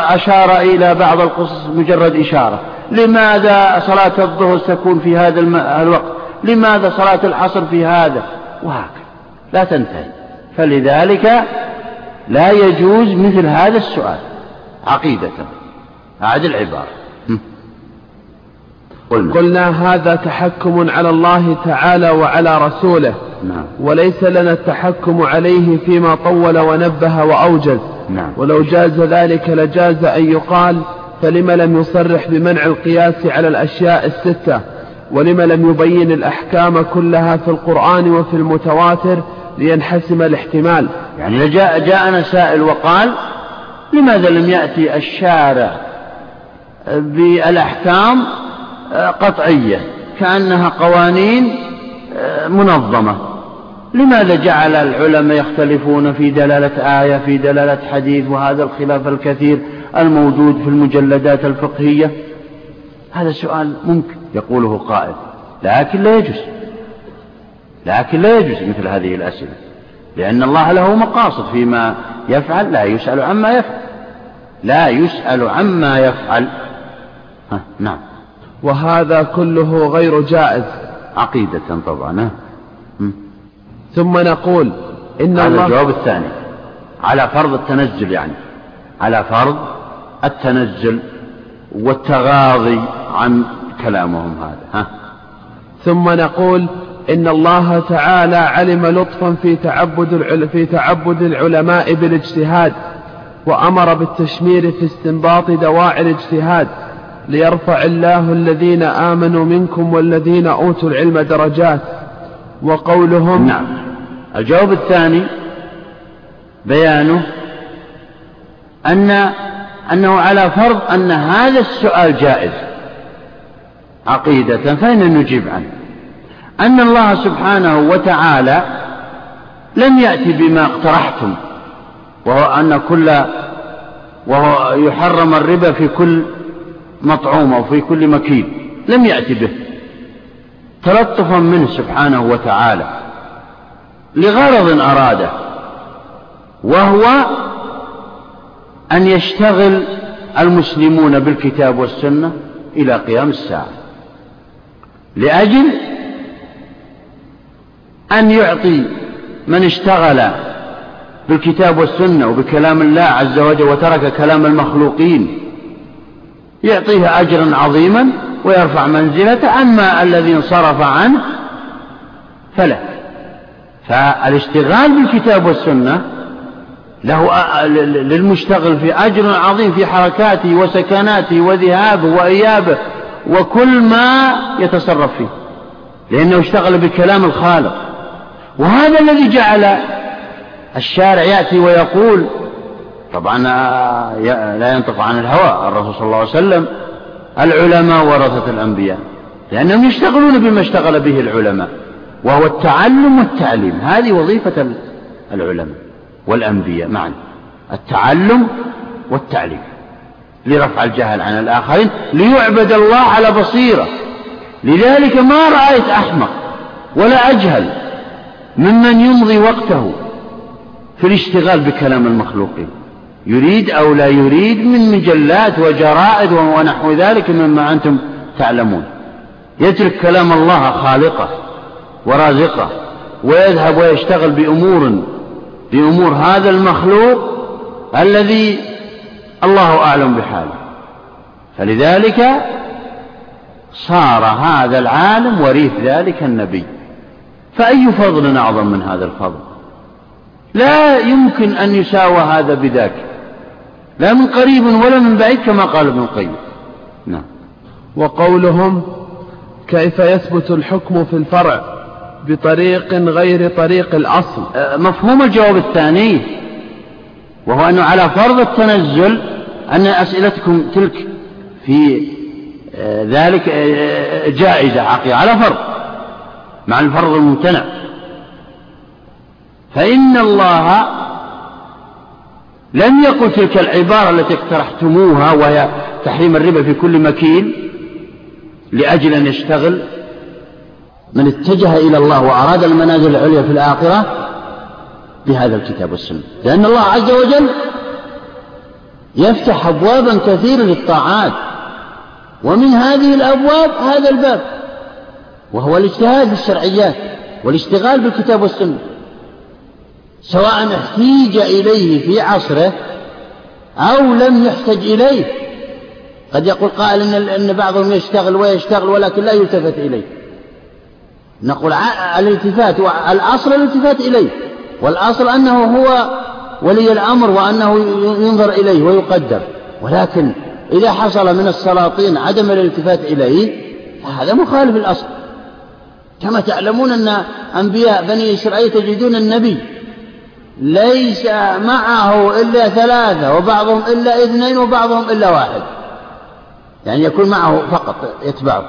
أشار إلى بعض القصص مجرد إشارة؟ لماذا صلاة الظهر تكون في هذا الوقت؟ لماذا صلاة العصر في هذا؟ وهكذا. لا تنتهي. فلذلك لا يجوز مثل هذا السؤال. عقيدة. أعد العبارة. قلنا. قلنا هذا تحكم على الله تعالى وعلى رسوله نعم. وليس لنا التحكم عليه فيما طول ونبه وأوجز نعم. ولو جاز ذلك لجاز أن يقال فلم لم يصرح بمنع القياس على الأشياء الستة ولم لم يبين الأحكام كلها في القرآن وفي المتواتر لينحسم الاحتمال يعني جاء جاءنا سائل وقال لماذا لم يأتي الشارع بالأحكام قطعية كأنها قوانين منظمة. لماذا جعل العلماء يختلفون في دلالة آية في دلالة حديث وهذا الخلاف الكثير الموجود في المجلدات الفقهية؟ هذا سؤال ممكن يقوله قائل لكن لا يجوز لكن لا يجوز مثل هذه الأسئلة لأن الله له مقاصد فيما يفعل لا يسأل عما يفعل لا يسأل عما يفعل. ها نعم. وهذا كله غير جائز. عقيدة طبعا ثم نقول إن هذا الله الجواب الثاني. على فرض التنزل يعني. على فرض التنزل والتغاضي عن كلامهم هذا ها؟ ثم نقول إن الله تعالى علم لطفا في تعبد في تعبد العلماء بالاجتهاد وأمر بالتشمير في استنباط دواعي الاجتهاد. ليرفع الله الذين آمنوا منكم والذين أوتوا العلم درجات. وقولهم نعم. الجواب الثاني بيانه أن أنه على فرض أن هذا السؤال جائز. عقيدة فإن نجيب عنه. أن الله سبحانه وتعالى لم يأتي بما اقترحتم وهو أن كل وهو يحرم الربا في كل مطعوم أو في كل مكيل لم يأتي به. تلطفا منه سبحانه وتعالى. لغرض أراده وهو أن يشتغل المسلمون بالكتاب والسنة إلى قيام الساعة. لأجل أن يعطي من اشتغل بالكتاب والسنة وبكلام الله عز وجل وترك كلام المخلوقين يعطيه أجرا عظيما ويرفع منزلته أما الذي انصرف عنه فلا. فالاشتغال بالكتاب والسنة له للمشتغل في أجر عظيم في حركاته وسكناته وذهابه وإيابه وكل ما يتصرف فيه لأنه اشتغل بكلام الخالق. وهذا الذي جعل الشارع يأتي ويقول طبعا آه، لا ينطق عن الهوى. الرسول صلى الله عليه وسلم العلماء ورثة الأنبياء لأنهم يشتغلون بما اشتغل به العلماء وهو التعلم والتعليم. هذه وظيفة العلماء والأنبياء معا. التعلم والتعليم لرفع الجهل عن الآخرين ليعبد الله على بصيرة. لذلك ما رأيت أحمق ولا أجهل ممن يمضي وقته في الاشتغال بكلام المخلوقين. يريد أو لا يريد من مجلات وجرائد ونحو ذلك مما أنتم تعلمون. يترك كلام الله خالقه ورازقه ويذهب ويشتغل بأمور بأمور هذا المخلوق الذي الله أعلم بحاله. فلذلك صار هذا العالم وريث ذلك النبي. فأي فضل أعظم من هذا الفضل؟ لا يمكن أن يساوى هذا بذاك. لا من قريب ولا من بعيد كما قال ابن القيم. نعم. وقولهم كيف يثبت الحكم في الفرع بطريق غير طريق الأصل؟ أه، مفهوم الجواب الثاني وهو أنه على فرض التنزل أن أسئلتكم تلك في أه، ذلك أه، جائزة حقيقة على فرض مع الفرض الممتنع. فإن الله لم يقل تلك العبارة التي اقترحتموها وهي تحريم الربا في كل مكين لأجل أن يشتغل. من اتجه إلى الله وأراد المنازل العليا في الآخرة بهذا الكتاب والسنة. لأن الله عز وجل يفتح أبوابا كثيرة للطاعات ومن هذه الأبواب هذا الباب وهو الاجتهاد في الشرعيات والاشتغال بالكتاب والسنة. سواء احتيج إليه في عصره أو لم يحتج إليه. قد يقول قائل إن, إن بعضهم يشتغل ويشتغل ولكن لا يلتفت إليه. نقول الالتفات الأصل الالتفات إليه. والأصل أنه هو ولي الأمر وأنه ينظر إليه ويقدر. ولكن إذا حصل من السلاطين عدم الالتفات إليه فهذا مخالف الأصل. كما تعلمون أن أنبياء بني إسرائيل تجدون النبي ليس معه إلا ثلاثة وبعضهم إلا اثنين وبعضهم إلا واحد. يعني يكون معه فقط يتبعه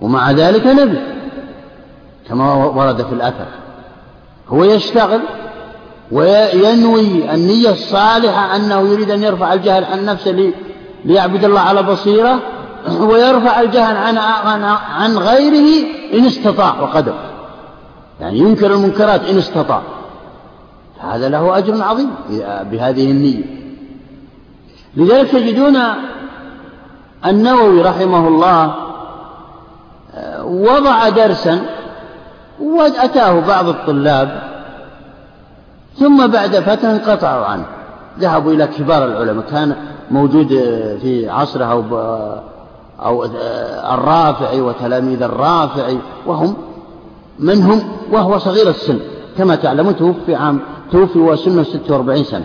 ومع ذلك نبي كما ورد في الأثر. هو يشتغل وينوي النية الصالحة أنه يريد أن يرفع الجهل عن نفسه ليعبد الله على بصيرة ويرفع الجهل عن عن غيره إن استطاع وقدر. يعني ينكر المنكرات إن استطاع. هذا له أجر عظيم بهذه النية. لذلك تجدون النووي رحمه الله وضع درسا وأتاه بعض الطلاب ثم بعد فترة انقطعوا عنه ذهبوا إلى كبار العلماء. كان موجود في عصره أو أو الرافعي وتلاميذ الرافعي وهم منهم وهو صغير السن كما تعلمون توفي عام توفي وسنه 46 سنة.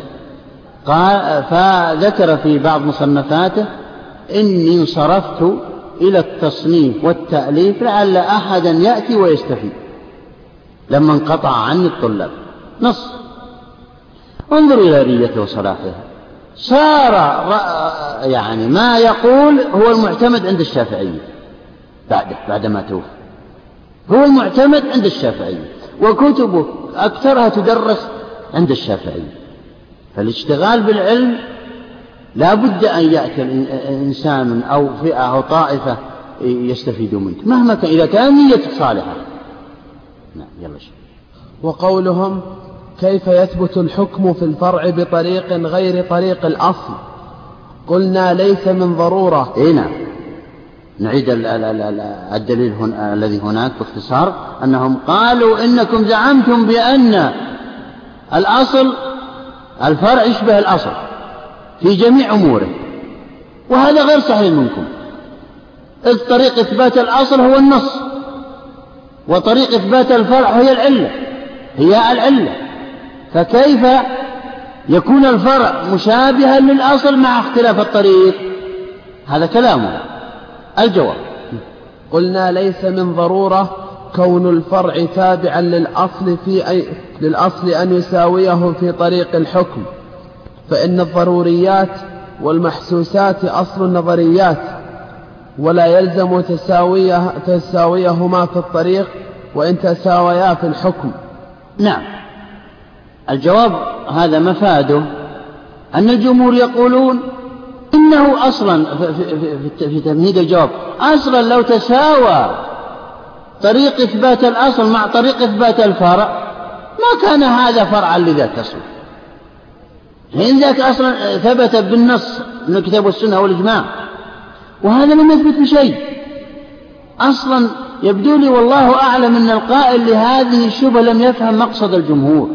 قال فذكر في بعض مصنفاته إني انصرفت إلى التصنيف والتأليف لعل أحدا يأتي ويستفيد. لما انقطع عني الطلاب. نص. انظر إلى نيته وصلاحها صار يعني ما يقول هو المعتمد عند الشافعية بعده بعدما توفي. هو المعتمد عند الشافعية وكتبه أكثرها تدرس عند الشافعية فالاشتغال بالعلم لا بد أن يأتي إنسان أو فئة أو طائفة يستفيد منك مهما كان إذا كان نيتك صالحة. نعم يلا شيء وقولهم كيف يثبت الحكم في الفرع بطريق غير طريق الأصل؟ قلنا ليس من ضرورة. إيه نعم. نعيد الدليل هنا الذي هناك باختصار أنهم قالوا إنكم زعمتم بأن الأصل الفرع يشبه الأصل في جميع أموره وهذا غير صحيح منكم. إذ طريق إثبات الأصل هو النص وطريق إثبات الفرع هي العلة هي العلة. فكيف يكون الفرع مشابها للأصل مع اختلاف الطريق؟ هذا كلامه الجواب. قلنا ليس من ضرورة كون الفرع تابعا للأصل في أي للأصل أن يساويه في طريق الحكم. فإن الضروريات والمحسوسات أصل النظريات ولا يلزم تساويه تساويهما في الطريق وإن تساويا في الحكم. نعم. الجواب هذا مفاده. أن الجمهور يقولون إنه أصلا في تمهيد الجواب أصلا لو تساوى طريق إثبات الأصل مع طريق إثبات الفرع. ما كان هذا فرعا لذاك أصلا. لأن ذاك أصلا ثبت بالنص من الكتاب والسنة والإجماع. وهذا لم يثبت بشيء. أصلا يبدو لي والله أعلم أن القائل لهذه الشبهة لم يفهم مقصد الجمهور.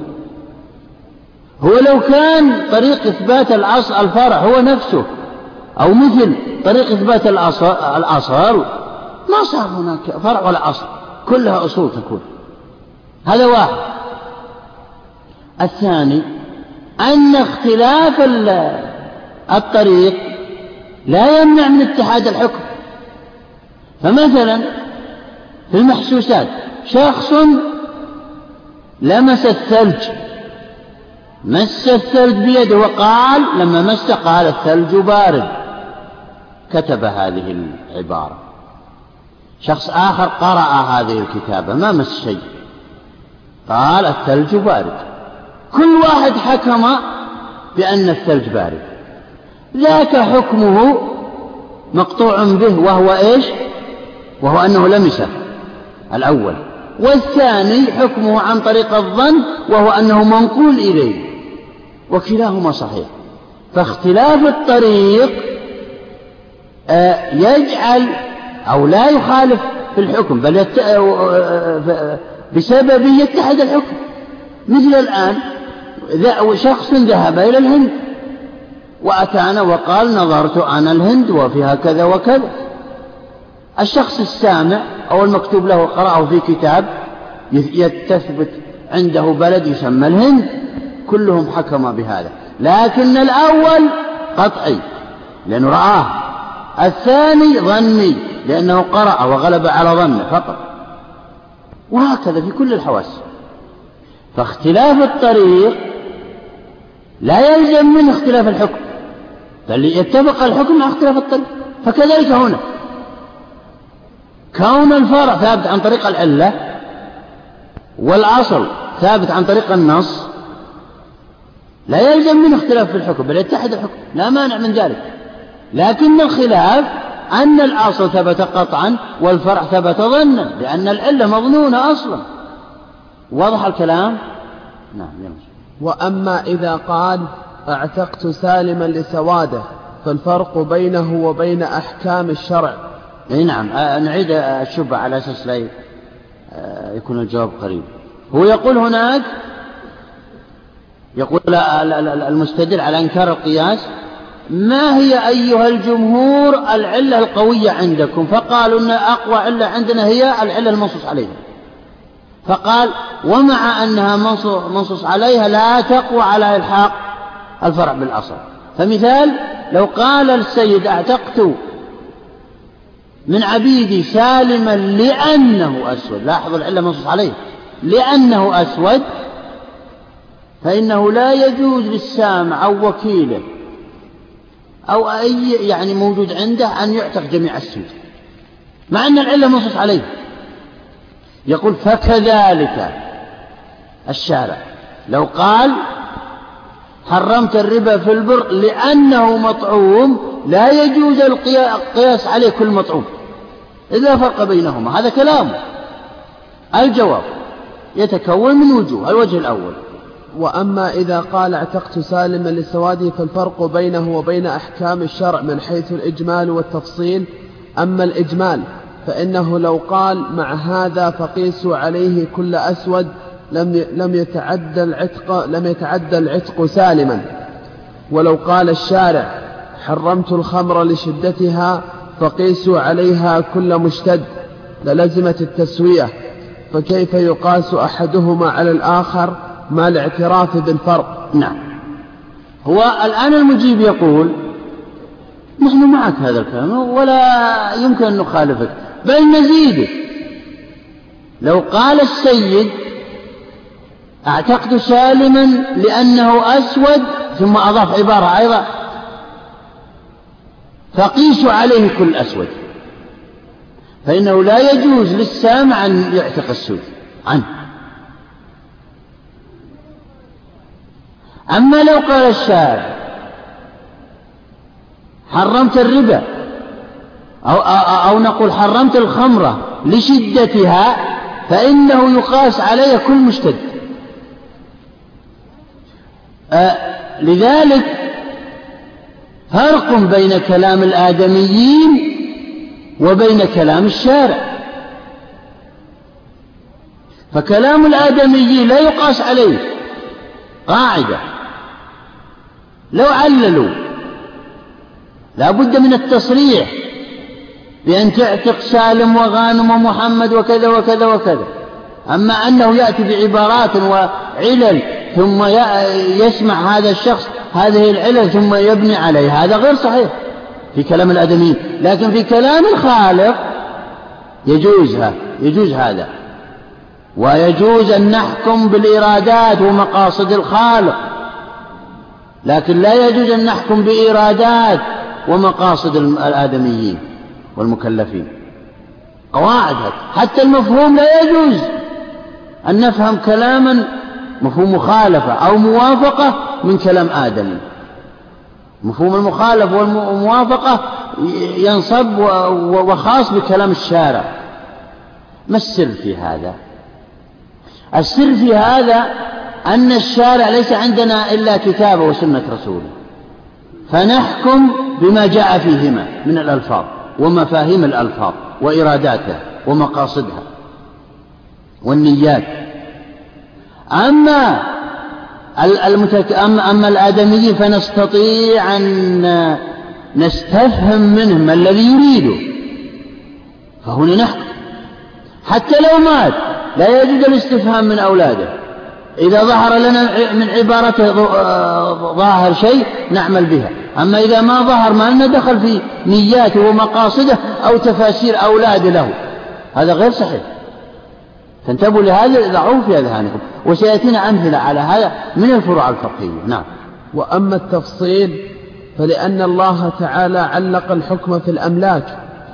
هو لو كان طريق إثبات الأصل الفرع هو نفسه أو مثل طريق إثبات الأصل ما صار هناك فرع ولا أصل كلها أصول تكون. هذا واحد. الثاني أن اختلاف الطريق لا يمنع من اتحاد الحكم. فمثلا في المحسوسات شخص لمس الثلج. مس الثلج بيده وقال لما مس قال الثلج بارد. كتب هذه العبارة. شخص آخر قرأ هذه الكتابة ما مس شيء. قال الثلج بارد. كل واحد حكم بأن الثلج بارد. ذاك حكمه مقطوع به وهو إيش؟ وهو أنه لمسه الأول. والثاني حكمه عن طريق الظن وهو أنه منقول إليه. وكلاهما صحيح. فاختلاف الطريق آه، يجعل أو لا يخالف في الحكم بل يت... آه، آه، بسببه يتحد الحكم. مثل الآن شخص ذهب إلى الهند وأتانا وقال نظرت أنا الهند وفيها كذا وكذا. الشخص السامع أو المكتوب له قرأه في كتاب يتثبت عنده بلد يسمى الهند كلهم حكم بهذا. لكن الأول قطعي لأنه رآه. الثاني ظني لأنه قرأ وغلب على ظنه فقط. وهكذا في كل الحواس. فاختلاف الطريق لا يلزم منه اختلاف الحكم. بل يتفق الحكم مع اختلاف الطريق. فكذلك هنا. كون الفرع ثابت عن طريق العلة والأصل ثابت عن طريق النص لا يلزم منه اختلاف في الحكم بل يتحد الحكم. لا مانع من ذلك. لكن الخلاف أن الأصل ثبت قطعا والفرع ثبت ظنا لأن العلة مظنونة أصلا. واضح الكلام؟ نعم. وأما إذا قال اعتقت سالما لسوادة فالفرق بينه وبين أحكام الشرع. إي نعم نعيد الشبهة على أساس لا آه، يكون الجواب قريب. هو يقول هناك يقول المستدل على إنكار القياس ما هي أيها الجمهور العلة القوية عندكم؟ فقالوا أن أقوى علة عندنا هي العلة المنصوص عليها. فقال ومع أنها منصوص عليها لا تقوى على إلحاق الفرع بالأصل. فمثال لو قال السيد أعتقت من عبيدي سالما لأنه أسود لاحظوا العلة منصوص عليه لأنه أسود فإنه لا يجوز للسامع أو وكيله أو أي يعني موجود عنده أن يعتق جميع السود مع أن العلة منصوص عليه. يقول فكذلك الشارع. لو قال حرمت الربا في البر لأنه مطعوم لا يجوز القياس عليه كل مطعوم. إذا فرق بينهما. هذا كلامه الجواب. يتكون من وجوه. الوجه الأول. وأما إذا قال اعتقت سالما لسواده فالفرق بينه وبين أحكام الشرع من حيث الإجمال والتفصيل. أما الإجمال فإنه لو قال مع هذا فقيسوا عليه كل أسود لم لم يتعدى العتق لم يتعدى العتق سالما. ولو قال الشارع حرمت الخمر لشدتها فقيسوا عليها كل مشتد للزمت التسوية. فكيف يقاس أحدهما على الآخر؟ مع الاعتراف بالفرق. نعم. هو الآن المجيب يقول نحن معك هذا الكلام ولا يمكن أن نخالفك بل نزيده. لو قال السيد أعتقد سالما لأنه أسود ثم أضاف عبارة أيضا فقيسوا عليه كل أسود. فإنه لا يجوز للسامع أن يعتق السود. عنه. أما لو قال الشارع حرمت الربا أو, أو, نقول حرمت الخمرة لشدتها فإنه يقاس علي كل مشتد. أه لذلك فرق بين كلام الآدميين وبين كلام الشارع. فكلام الآدميين لا يقاس عليه قاعدة. لو عللوا لا بد من التصريح بأن تعتق سالم وغانم ومحمد وكذا وكذا وكذا. أما أنه يأتي بعبارات وعلل ثم يسمع هذا الشخص هذه العلل ثم يبني عليها هذا غير صحيح في كلام الآدميين. لكن في كلام الخالق يجوز يجوز هذا. ويجوز أن نحكم بالإرادات ومقاصد الخالق. لكن لا يجوز أن نحكم بإرادات ومقاصد الآدميين والمكلفين. قواعد حتى المفهوم لا يجوز أن نفهم كلاما مفهوم مخالفة أو موافقة من كلام آدم مفهوم المخالفة والموافقة ينصب وخاص بكلام الشارع. ما السر في هذا؟ السر في هذا أن الشارع ليس عندنا إلا كتابه وسنة رسوله فنحكم بما جاء فيهما من الألفاظ ومفاهيم الألفاظ وإراداتها ومقاصدها والنيات. أما المتك... أما, أما الآدمي فنستطيع أن نستفهم منه ما الذي يريده. فهنا نحكم. حتى لو مات لا يجوز الاستفهام من أولاده. إذا ظهر لنا من عبارته ظاهر شيء نعمل بها. أما إذا ما ظهر ما لنا دخل في نياته ومقاصده أو تفاسير أولاده له. هذا غير صحيح. فانتبهوا لهذا ضعوه في أذهانكم وسيأتينا أمثلة على هذا من الفروع الفقهية. نعم. وأما التفصيل فلأن الله تعالى علق الحكم في الأملاك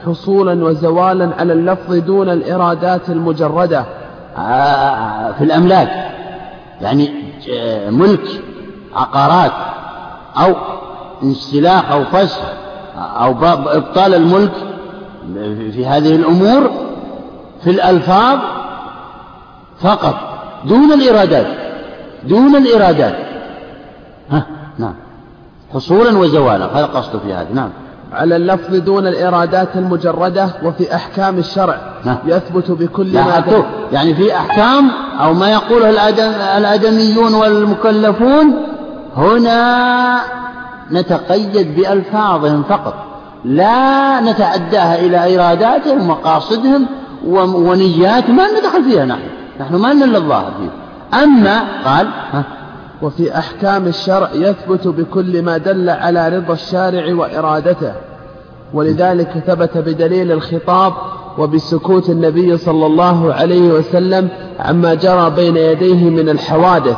حصولا وزوالا على اللفظ دون الإرادات المجردة. آه، في الأملاك. يعني آه، ملك عقارات أو انسلاخ أو فسخ أو إبطال الملك في هذه الأمور في الألفاظ فقط دون الإرادات دون الإرادات. ها نعم. حصولا وزوالا هذا قصده في هذا نعم. على اللفظ دون الإرادات المجردة وفي أحكام الشرع. نعم. يثبت بكل ما يعني في أحكام أو ما يقوله الأدم الآدميون والمكلفون هنا نتقيد بألفاظهم فقط. لا نتعداها إلى إراداتهم ومقاصدهم ونيات ما ندخل فيها نحن. نحن ما لنا الظاهر فيه أما قال ها وفي أحكام الشرع يثبت بكل ما دل على رضا الشارع وإرادته ولذلك ثبت بدليل الخطاب وبسكوت النبي صلى الله عليه وسلم عما جرى بين يديه من الحوادث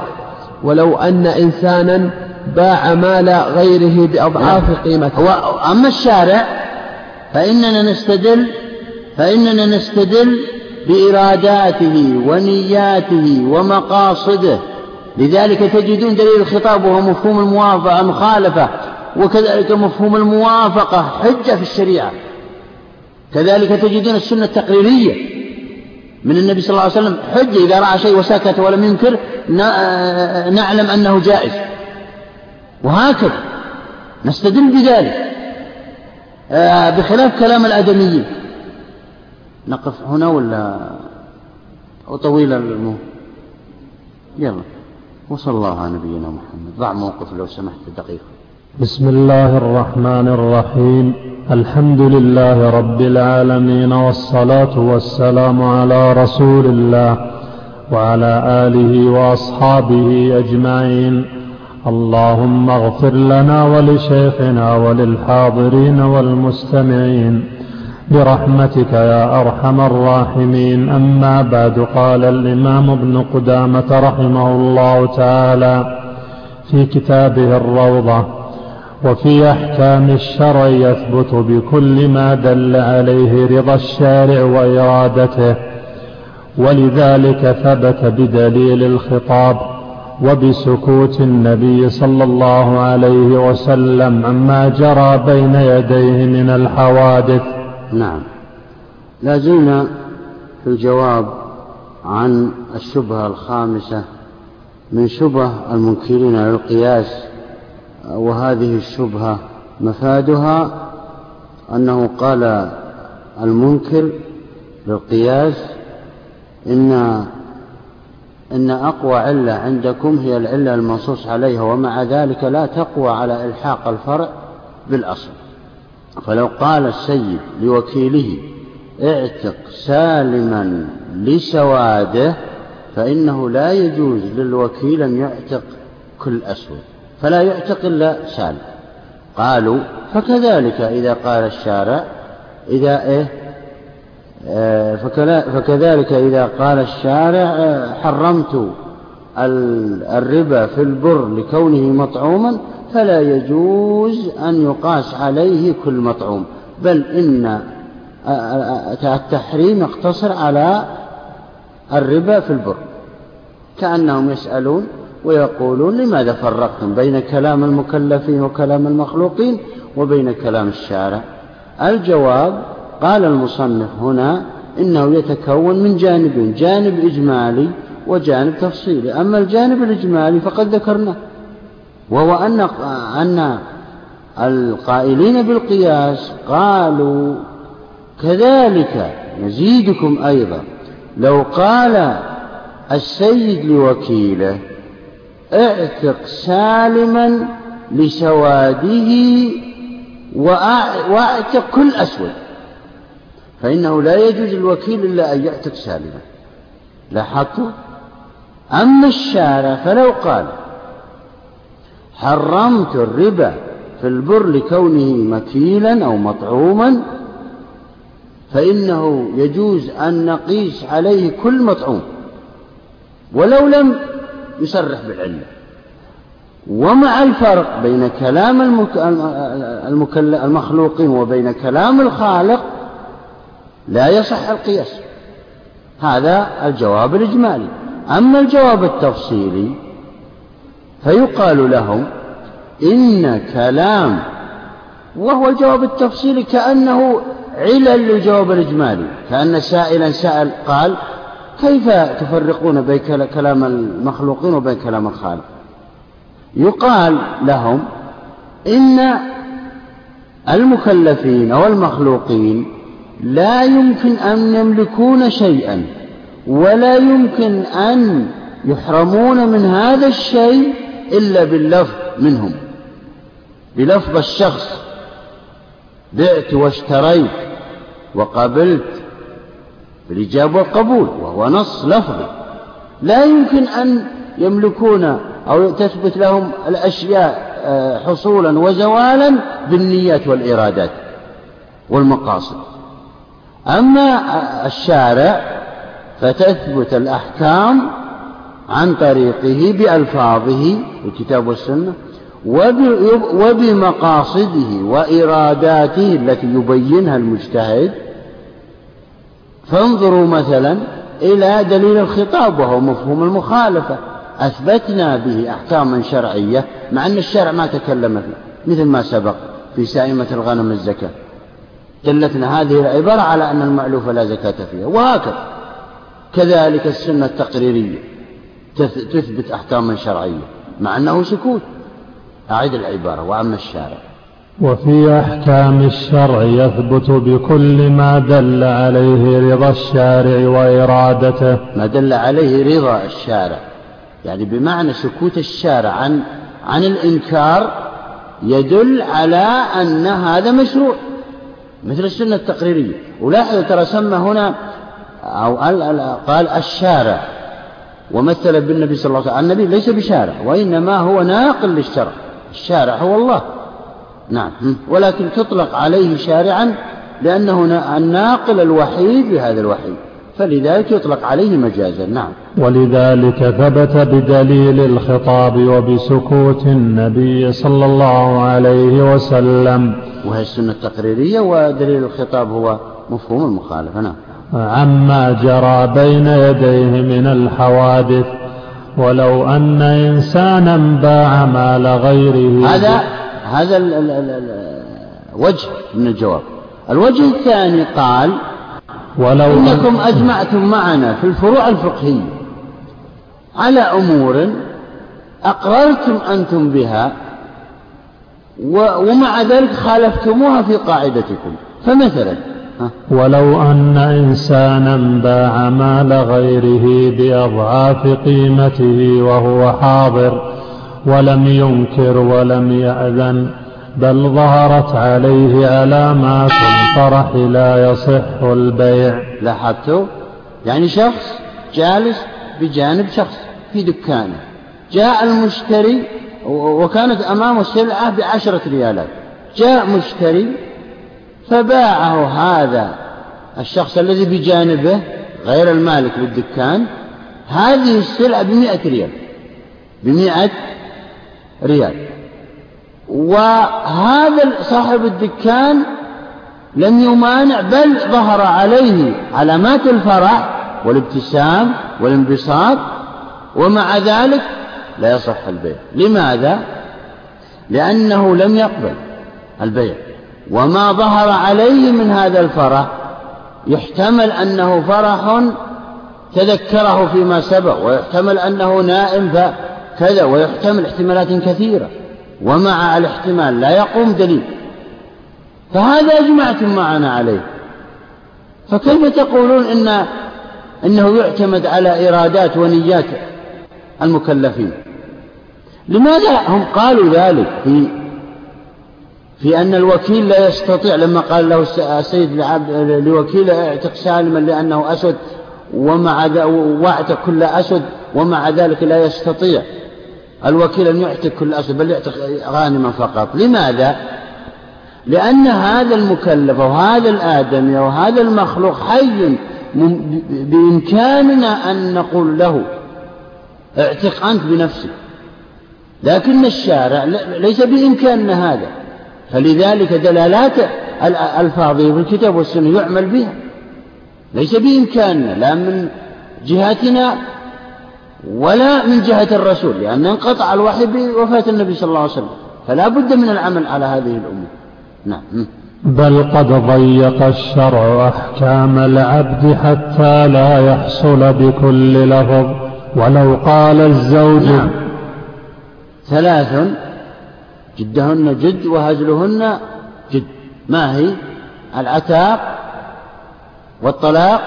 ولو أن إنسانا باع مال غيره بأضعاف. قيمته أما الشارع فإننا نستدل فإننا نستدل بإراداته ونياته ومقاصده لذلك تجدون دليل الخطاب وهو مفهوم الموافقة المخالفة وكذلك مفهوم الموافقة حجة في الشريعة. كذلك تجدون السنة التقريرية. من النبي صلى الله عليه وسلم حجة إذا رأى شيء وسكت ولم ينكر نعلم أنه جائز. وهكذا. نستدل بذلك. آه، بخلاف كلام الآدميين. نقف هنا ولا طويل المو يلا. وصلى الله على نبينا محمد. ضع موقف لو سمحت دقيقة. بسم الله الرحمن الرحيم. الحمد لله رب العالمين والصلاة والسلام على رسول الله وعلى آله وأصحابه أجمعين. اللهم اغفر لنا ولشيخنا وللحاضرين والمستمعين. برحمتك يا أرحم الراحمين. أما بعد قال الإمام ابن قدامة رحمه الله تعالى في كتابه الروضة وفي أحكام الشرع يثبت بكل ما دل عليه رضا الشارع وإرادته ولذلك ثبت بدليل الخطاب وبسكوت النبي صلى الله عليه وسلم عما جرى بين يديه من الحوادث نعم. لا زلنا في الجواب عن الشبهة الخامسة من شبه المنكرين للقياس وهذه الشبهة مفادها أنه قال المنكر للقياس إن إن أقوى علة عندكم هي العلة المنصوص عليها ومع ذلك لا تقوى على إلحاق الفرع بالأصل. فلو قال السيد لوكيله اعتق سالما لسواده فإنه لا يجوز للوكيل أن يعتق كل أسود. فلا يعتق إلا سالم. قالوا فكذلك إذا قال الشارع إذا إيه آه، فكذلك إذا قال الشارع آه، حرمت الربا في البر لكونه مطعوما فلا يجوز أن يقاس عليه كل مطعوم بل إن التحريم يقتصر على الربا في البر. كأنهم يسألون ويقولون لماذا فرقتم بين كلام المكلفين وكلام المخلوقين وبين كلام الشارع؟ الجواب قال المصنف هنا إنه يتكون من جانبين جانب إجمالي وجانب تفصيلي. أما الجانب الإجمالي فقد ذكرناه. وهو أن أن القائلين بالقياس قالوا كذلك نزيدكم أيضا لو قال السيد لوكيله اعتق سالما لسواده واعتق كل أسود فإنه لا يجوز الوكيل إلا أن يعتق سالما لاحظتوا؟ أما الشارع فلو قال حرمت الربا في البر لكونه مكيلا أو مطعوما فإنه يجوز أن نقيس عليه كل مطعوم ولو لم يصرح بالعلة ومع الفرق بين كلام المخلوقين وبين كلام الخالق لا يصح القياس. هذا الجواب الإجمالي. أما الجواب التفصيلي فيقال لهم إن كلام وهو الجواب التفصيلي كأنه علل للجواب الإجمالي كأن سائلا سأل قال كيف تفرقون بين كلام المخلوقين وبين كلام الخالق؟ يقال لهم إن المكلفين أو المخلوقين لا يمكن أن يملكون شيئا ولا يمكن أن يحرمون من هذا الشيء إلا باللفظ منهم. بلفظ الشخص. بعت واشتريت وقبلت بالإجابة والقبول وهو نص لفظي. لا يمكن أن يملكون أو تثبت لهم الأشياء آه، حصولا وزوالا بالنيات والإرادات والمقاصد. أما الشارع فتثبت الأحكام عن طريقه بألفاظه الكتاب والسنة وبمقاصده وإراداته التي يبينها المجتهد. فانظروا مثلا إلى دليل الخطاب وهو مفهوم المخالفة. أثبتنا به أحكاما شرعية مع أن الشرع ما تكلم فيه مثل ما سبق في سائمة الغنم الزكاة. دلتنا هذه العبارة على أن المألوف لا زكاة فيها وهكذا. كذلك السنة التقريرية. تثبت أحكاما شرعية مع أنه سكوت. أعيد العبارة وأما الشارع. وفي أحكام الشرع يثبت بكل ما دل عليه رضا الشارع وإرادته. ما دل عليه رضا الشارع. يعني بمعنى سكوت الشارع عن عن الإنكار يدل على أن هذا مشروع. مثل السنة التقريرية. ولاحظ ترى سمى هنا أو قال الشارع. ومثل بالنبي صلى الله عليه وسلم. النبي ليس بشارع وإنما هو ناقل للشرع. الشارع هو الله. نعم. ولكن تطلق عليه شارعا لأنه الناقل الوحيد لهذا الوحي فلذلك يطلق عليه مجازا. نعم. ولذلك ثبت بدليل الخطاب وبسكوت النبي صلى الله عليه وسلم. وهي السنة التقريرية ودليل الخطاب هو مفهوم المخالفة. نعم. عما جرى بين يديه من الحوادث ولو أن إنسانا باع مال غيره. هذا هذا وجه من الجواب. الوجه الثاني قال ولو إنكم أجمعتم معنا في الفروع الفقهية على أمور أقررتم أنتم بها ومع ذلك خالفتموها في قاعدتكم. فمثلا ولو أن إنسانا باع مال غيره بأضعاف قيمته وهو حاضر ولم ينكر ولم يأذن بل ظهرت عليه علامات الفرح لا يصح البيع. لاحظتوا؟ يعني شخص جالس بجانب شخص في دكانه جاء المشتري وكانت أمامه سلعة بعشرة ريالات جاء مشتري فباعه هذا الشخص الذي بجانبه غير المالك بالدكان هذه السلعة بمئة ريال بمئة ريال. وهذا صاحب الدكان لم يمانع بل ظهر عليه علامات الفرح والابتسام والانبساط ومع ذلك لا يصح البيع. لماذا؟ لأنه لم يقبل البيع. وما ظهر عليه من هذا الفرح. يحتمل أنه فرح تذكره فيما سبق ويحتمل أنه نائم فكذا ويحتمل احتمالات كثيرة. ومع الاحتمال لا يقوم دليل. فهذا أجمعتم معنا عليه. فكيف تقولون إن إنه يعتمد على إرادات ونيات المكلفين؟ لماذا هم قالوا ذلك في في أن الوكيل لا يستطيع لما قال له السيد لوكيل اعتق سالما لأنه أسود ومع واعتق كل أسود ومع ذلك لا يستطيع. الوكيل أن يعتق كل أسود بل يعتق غانما فقط. لماذا؟ لأن هذا المكلف أو هذا الآدمي أو هذا المخلوق حي بإمكاننا أن نقول له اعتق أنت بنفسك. لكن الشارع ليس بإمكاننا هذا. فلذلك دلالات الألفاظ في الكتاب والسنة يعمل بها. ليس بإمكاننا لا من جهتنا ولا من جهة الرسول لأن انقطع الوحي بوفاة النبي صلى الله عليه وسلم فلا بد من العمل على هذه الأمور نعم. بل قد ضيق الشرع أحكام العبد حتى لا يحصل بكل لفظ ولو قال الزوج. نعم. ثلاث جدهن جد وهزلهن جد. ما هي؟ العتاق والطلاق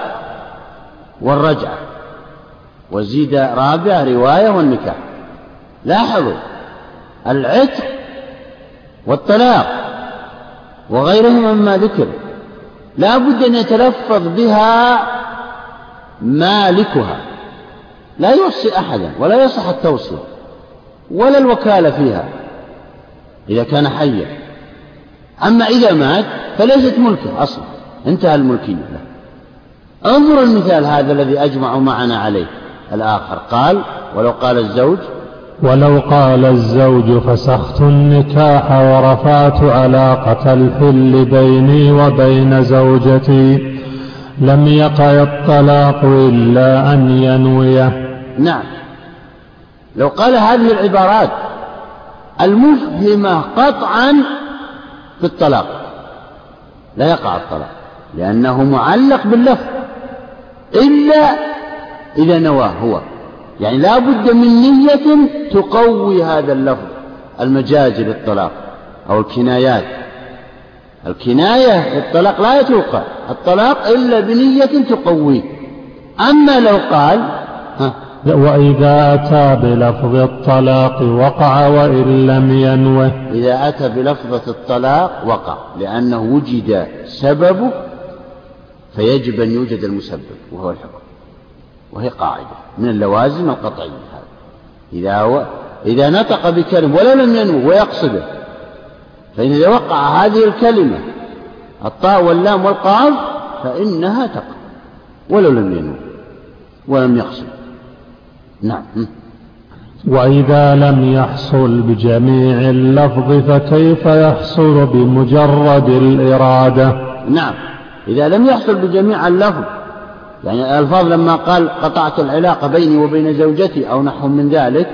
والرجعة. وزيد رابعة رواية والنكاح. لاحظوا العتق والطلاق وغيرهما مما ذكر. لا بد أن يتلفظ بها مالكها. لا يوصي أحدا ولا يصح التوصية ولا الوكالة فيها. إذا كان حيا. أما إذا مات فليست ملكه أصلا. انتهى الملكية له. انظر المثال هذا الذي أجمعوا معنا عليه. الآخر قال ولو قال الزوج ولو قال الزوج فسخت النكاح ورفعت علاقة الحل بيني وبين زوجتي. لم يقع الطلاق إلا أن ينويه. نعم. لو قال هذه العبارات المفهمة قطعا في الطلاق. لا يقع الطلاق لأنه معلق باللفظ إلا إذا نواه هو. يعني لا بد من نية تقوي هذا اللفظ المجازي للطلاق أو الكنايات. الكناية الطلاق لا يتوقع الطلاق إلا بنية تقويه. أما لو قال ها وإذا أتى بلفظ الطلاق وقع وإن لم ينوه. إذا أتى بلفظة الطلاق وقع لأنه وجد سببه فيجب أن يوجد المسبب وهو الحكم. وهي قاعدة من اللوازم القطعية هذا إذا هو إذا نطق بكلمة ولو لم ينوي ويقصده فإن إذا وقع هذه الكلمة الطاء واللام والقاف فإنها تقع ولو لم ينوي ولم يقصد. نعم. وإذا لم يحصل بجميع اللفظ فكيف يحصل بمجرد الإرادة؟ نعم. إذا لم يحصل بجميع اللفظ يعني الألفاظ لما قال قطعت العلاقة بيني وبين زوجتي أو نحو من ذلك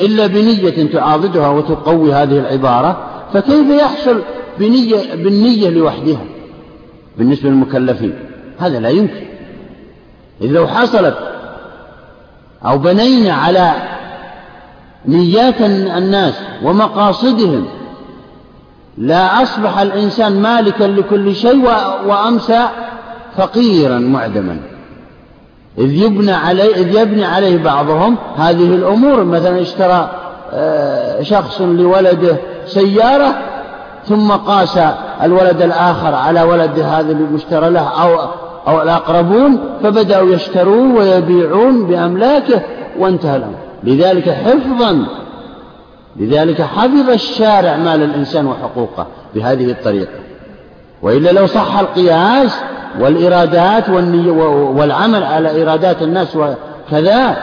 إلا بنية تعاضدها وتقوي هذه العبارة فكيف يحصل بنية بالنية لوحدها؟ بالنسبة للمكلفين. هذا لا يمكن. إذ لو حصلت أو بنينا على نيات الناس ومقاصدهم. لا أصبح الإنسان مالكا لكل شيء وأمسى فقيرا معدما. إذ يبنى عليه إذ يبني عليه بعضهم هذه الأمور. مثلا اشترى آه، شخص لولده سيارة ثم قاس الولد الآخر على ولد هذا المشترى له أو أو الأقربون فبدأوا يشترون ويبيعون بأملاكه وانتهى الأمر. لذلك حفظا لذلك حفظ الشارع مال الإنسان وحقوقه بهذه الطريقة. وإلا لو صح القياس والإرادات والعمل على إرادات الناس وكذا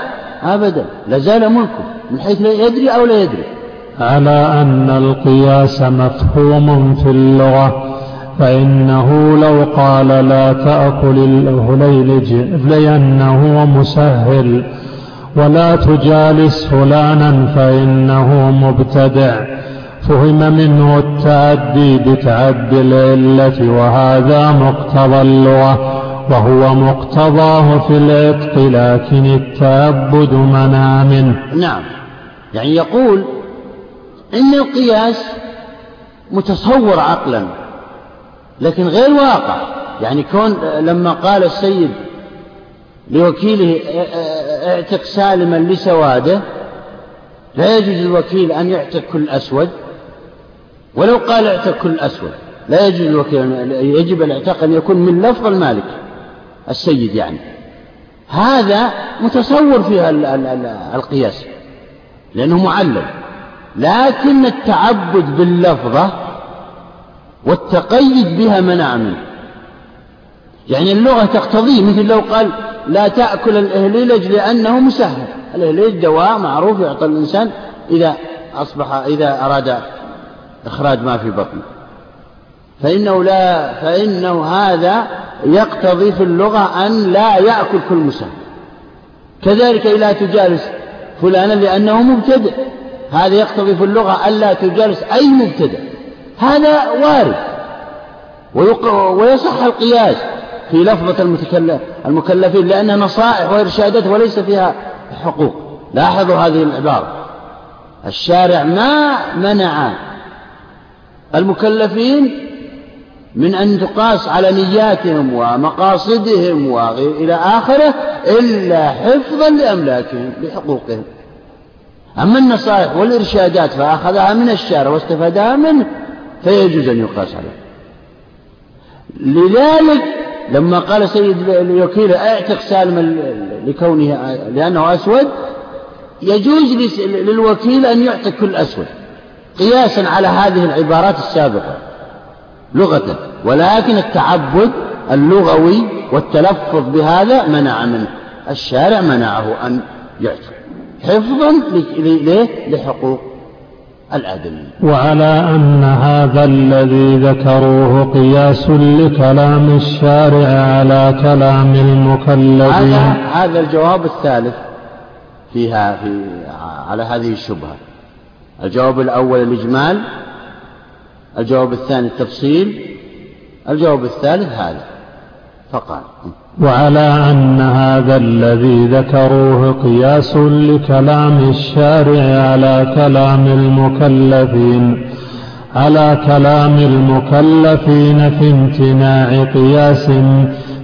أبدا. لزال ملكه من حيث لا يدري أو لا يدري. على أن القياس مفهوم في اللغة. فإنه لو قال لا تأكل الهليلج لأنه مسهل ولا تجالس فلانا فإنه مبتدع. فهم منه التأدي بتعدي العلة وهذا مقتضى اللغة وهو مقتضاه في العتق لكن التأبد منع منه. نعم. يعني يقول إن القياس متصور عقلا. لكن غير واقع. يعني كون لما قال السيد لوكيله اعتق سالما لسواده لا يجوز للوكيل أن يعتق كل أسود. ولو قال اعتق كل أسود لا يجوز الوكيل يجب الاعتاق أن يكون من لفظ المالك السيد يعني. هذا متصور فيها القياس لأنه معلل لكن التعبد باللفظة والتقيد بها منع منه. يعني اللغة تقتضيه مثل لو قال لا تأكل الإهليلج لأنه مسهل. الإهليلج دواء معروف يعطى الإنسان إذا أصبح إذا أراد إخراج ما في بطنه فإنه لا فإنه هذا يقتضي في اللغة أن لا يأكل كل مسهل. كذلك لا تجالس فلانا لأنه مبتدئ. هذا يقتضي في اللغة ألا تجالس أي مبتدئ. هذا وارد. ويصح القياس في لفظة المكلفين لأنها نصائح وإرشادات وليس فيها حقوق. لاحظوا هذه العبارة. الشارع ما منع المكلفين من أن تقاس على نياتهم ومقاصدهم وإلى آخره إلا حفظا لأملاكهم لحقوقهم. أما النصائح والإرشادات فأخذها من الشارع واستفادها منه. فيجوز أن يقاس عليه. لذلك لما قال سيد الوكيل اعتق سالما لكونه لأنه أسود يجوز للوكيل أن يعتق كل أسود قياسا على هذه العبارات السابقة لغة. ولكن التعبد اللغوي والتلفظ بهذا منع منه. الشارع منعه أن يعتق. حفظا لحقوق الآدمي وعلى أن هذا الذي ذكروه قياس لكلام الشارع على كلام المكلفين. هذا, هذا الجواب الثالث فيها في على هذه الشبهة. الجواب الأول الإجمال الجواب الثاني التفصيل الجواب الثالث هذا. فقال. وعلى أن هذا الذي ذكروه قياس لكلام الشارع على كلام المكلفين على كلام المكلفين في امتناع قياس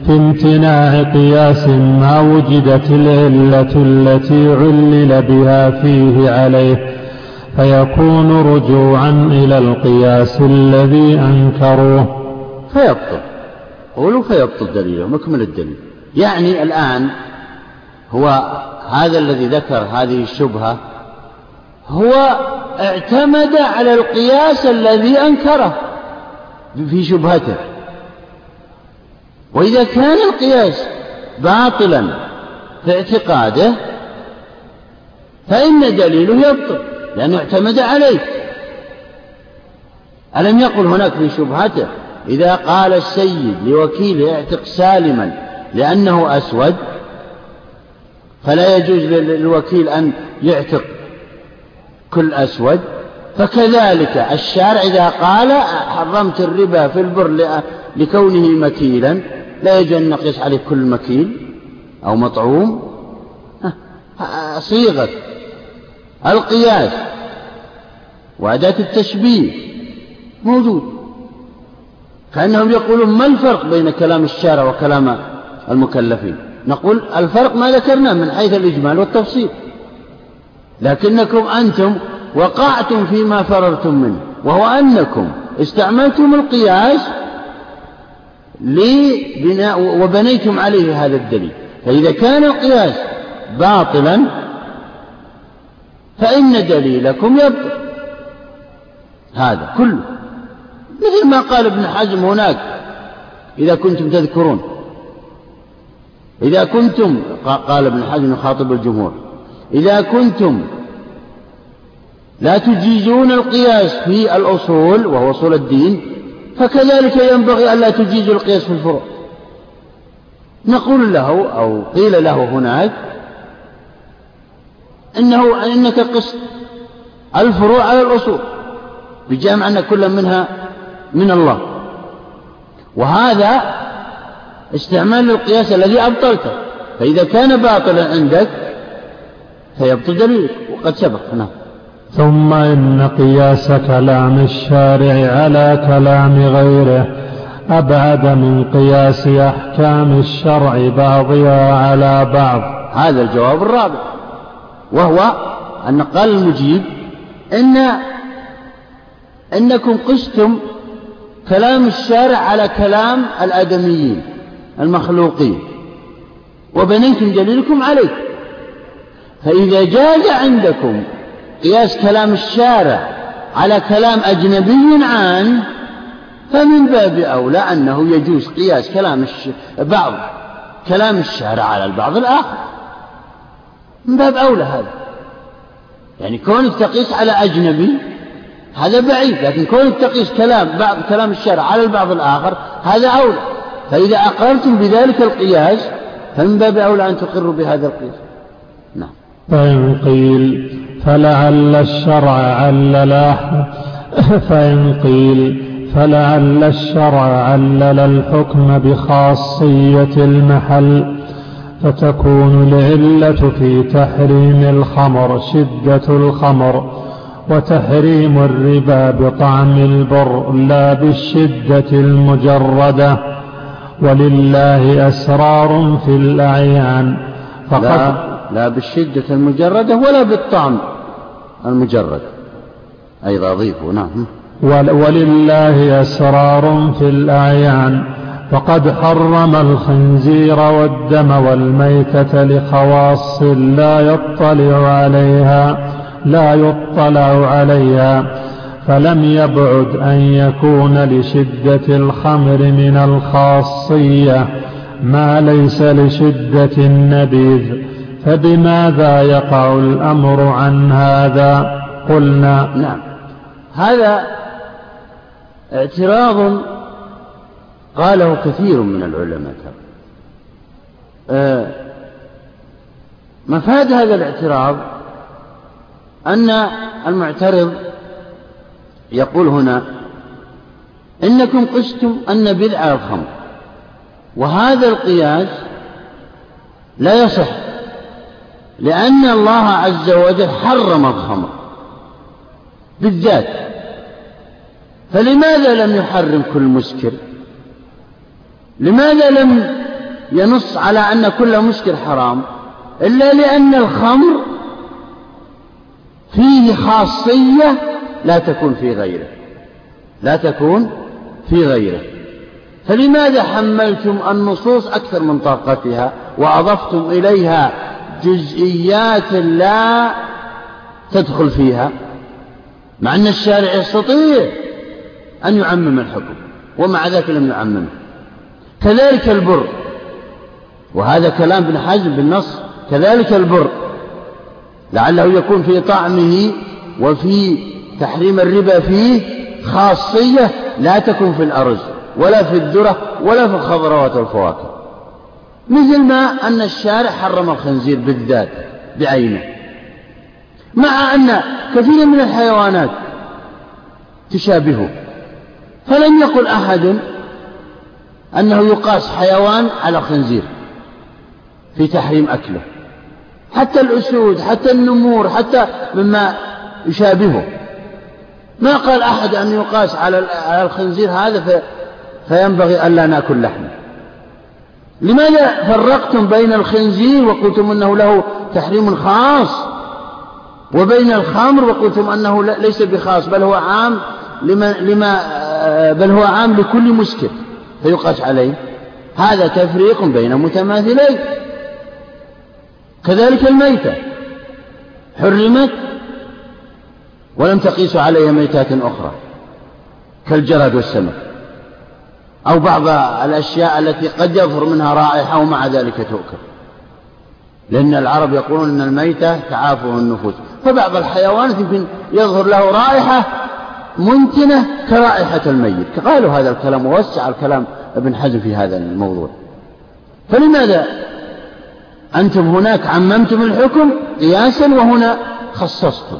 في امتناع قياس ما وجدت العلة التي علل بها فيه عليه. فيكون رجوعا إلى القياس الذي أنكروه. فيبطل قولوا فيبطل دليله مكمل الدليل. يعني الآن هو هذا الذي ذكر هذه الشبهة هو اعتمد على القياس الذي أنكره في شبهته. وإذا كان القياس باطلا في اعتقاده فإن دليله يبطل لأنه اعتمد عليه. ألم يقل هناك في شبهته؟ إذا قال السيد لوكيله اعتق سالما لأنه أسود فلا يجوز للوكيل أن يعتق كل أسود. فكذلك الشارع إذا قال حرمت الربا في البر لكونه مكيلا لا يجوز أن نقيس عليه كل مكيل أو مطعوم. صيغة القياس وأداة التشبيه موجود. كأنهم يقولون ما الفرق بين كلام الشارع وكلام المكلفين؟ نقول الفرق ما ذكرناه من حيث الإجمال والتفصيل. لكنكم أنتم وقعتم فيما فررتم منه وهو أنكم استعملتم القياس لبناء وبنيتم عليه هذا الدليل. فإذا كان القياس باطلا فإن دليلكم يبطل. هذا كله. مثل ما قال ابن حزم هناك. إذا كنتم تذكرون. إذا كنتم قال ابن حزم يخاطب الجمهور. إذا كنتم لا تجيزون القياس في الأصول وهو أصول الدين فكذلك ينبغي ألا تجيزوا القياس في الفروع. نقول له أو قيل له هناك إنه إنك قست الفروع على الأصول بجامع أن كل منها من الله. وهذا استعمال القياس الذي أبطلته. فإذا كان باطلا عندك فيبطل دليلك وقد سبق. نعم. ثم إن قياس كلام الشارع على كلام غيره أبعد من قياس أحكام الشرع بعضها على بعض. هذا الجواب الرابع. وهو أن قال المجيب إن إنكم قستم كلام الشارع على كلام الآدميين المخلوقين. وبنيتم دليلكم عليه. فإذا جاز عندكم قياس كلام الشارع على كلام أجنبي عنه فمن باب أولى أنه يجوز قياس كلام الش... بعض كلام الشارع على البعض الآخر. من باب أولى هذا. يعني كونك تقيس على أجنبي هذا بعيد لكن كونك تقيس كلام بعض كلام الشارع على البعض الآخر هذا أولى. فإذا أقررتم بذلك القياس فمن باب أولى أن تقروا بهذا القياس. نعم. فإن قيل فلعل الشرع علل فإن قيل فلعل الشرع علل الحكم بخاصية المحل فتكون العلة في تحريم الخمر شدة الخمر. وتحريم الربا بطعم البر لا بالشدة المجردة ولله أسرار في الأعيان. فقد لا, لا بالشدة المجردة ولا بالطعم المجرد. أيضا أضيفه نعم ولله أسرار في الأعيان. فقد حرم الخنزير والدم والميتة لخواص لا يطلع عليها. لا يطلع عليها فلم يبعد أن يكون لشدة الخمر من الخاصية ما ليس لشدة النبيذ. فبماذا يقع الأمر عن هذا؟ قلنا نعم. هذا اعتراض قاله كثير من العلماء. آه مفاد هذا الاعتراض أن المعترض يقول هنا إنكم قستم أن بدعة الخمر وهذا القياس لا يصح لأن الله عز وجل حرم الخمر بالذات. فلماذا لم يحرم كل مسكر؟ لماذا لم ينص على أن كل مسكر حرام؟ إلا لأن الخمر فيه خاصية لا تكون في غيره. لا تكون في غيره. فلماذا حملتم النصوص أكثر من طاقتها وأضفتم إليها جزئيات لا تدخل فيها؟ مع أن الشارع يستطيع أن يعمم الحكم ومع ذلك لم يعممه كذلك البر وهذا كلام ابن حزم بالنص كذلك البر. لعله يكون في طعمه وفي تحريم الربا فيه خاصية لا تكون في الأرز ولا في الذرة ولا في الخضروات والفواكه. مثل ما أن الشارع حرم الخنزير بالذات بعينه. مع أن كثير من الحيوانات تشابهه. فلم يقل أحد أنه يقاس حيوان على خنزير في تحريم أكله. حتى الأسود حتى النمور حتى مما يشابهه. ما قال أحد أن يقاس على الخنزير هذا في فينبغي ألا نأكل لحمه لماذا فرقتم بين الخنزير وقلتم أنه له تحريم خاص وبين الخمر وقلتم أنه ليس بخاص بل هو عام لما, لما بل هو عام لكل مسكر فيقاس عليه. هذا تفريق بين متماثلين. كذلك الميتة. حرمت ولم تقيسوا عليها ميتات أخرى كالجرد والسمك أو بعض الأشياء التي قد يظهر منها رائحة ومع ذلك تؤكل. لأن العرب يقولون أن الميتة تعافه النفوس. فبعض الحيوانات يمكن يظهر له رائحة منتنة كرائحة الميت. قالوا هذا الكلام ووسع الكلام ابن حزم في هذا الموضوع. فلماذا أنتم هناك عممتم الحكم قياسا وهنا خصصتم.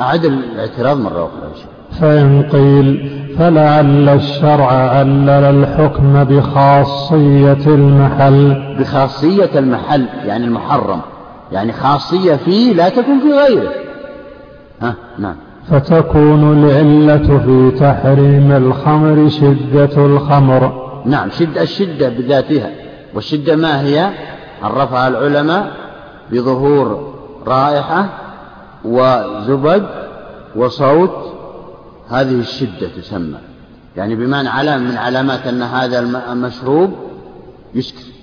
أعد الاعتراض مرة أخرى فإن قيل فلعل الشرع علل الحكم بخاصية المحل. بخاصية المحل يعني المحرم. يعني خاصية فيه لا تكون في غيره. ها؟ نعم. فتكون العلة في تحريم الخمر شدة الخمر. نعم شدة الشدة بذاتها. والشدة ما هي؟ عرفها العلماء بظهور رائحة وزبد وصوت هذه الشدة تسمى. يعني بمعنى علامة من علامات أن هذا المشروب يسكر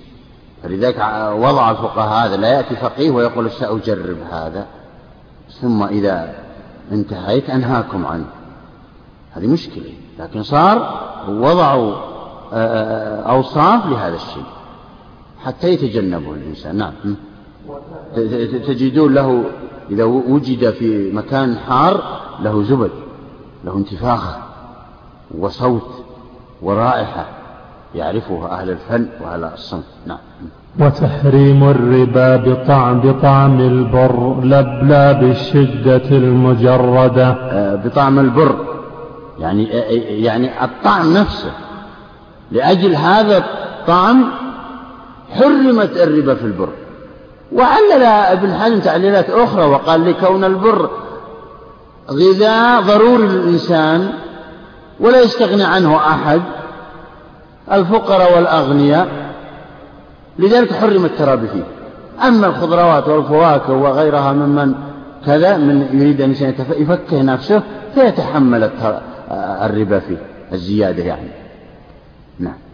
فلذلك وضع الفقهاء هذا لا يأتي فقيه ويقول سأجرب هذا. ثم إذا انتهيت أنهاكم عنه. هذه مشكلة. لكن صار وضعوا أوصاف لهذا الشيء. حتى يتجنبه الإنسان. نعم. تجدون له إذا وجد في مكان حار له زبد له انتفاخ وصوت ورائحة يعرفها أهل الفن وأهل الصنف. نعم. وتحريم الربا بطعم بطعم البر لا بالشدة المجردة. آه، بطعم البر. يعني آه، يعني الطعم نفسه. لأجل هذا الطعم حرمت الربا في البر. وعلل ابن حزم تعليلات أخرى وقال لكون البر غذاء ضروري للإنسان ولا يستغني عنه أحد الفقراء والأغنياء لذلك حرم الترابي فيه. أما الخضروات والفواكه وغيرها ممن كذا من يريد أن يفكه نفسه فيتحمل الربا فيه الزيادة يعني. نعم.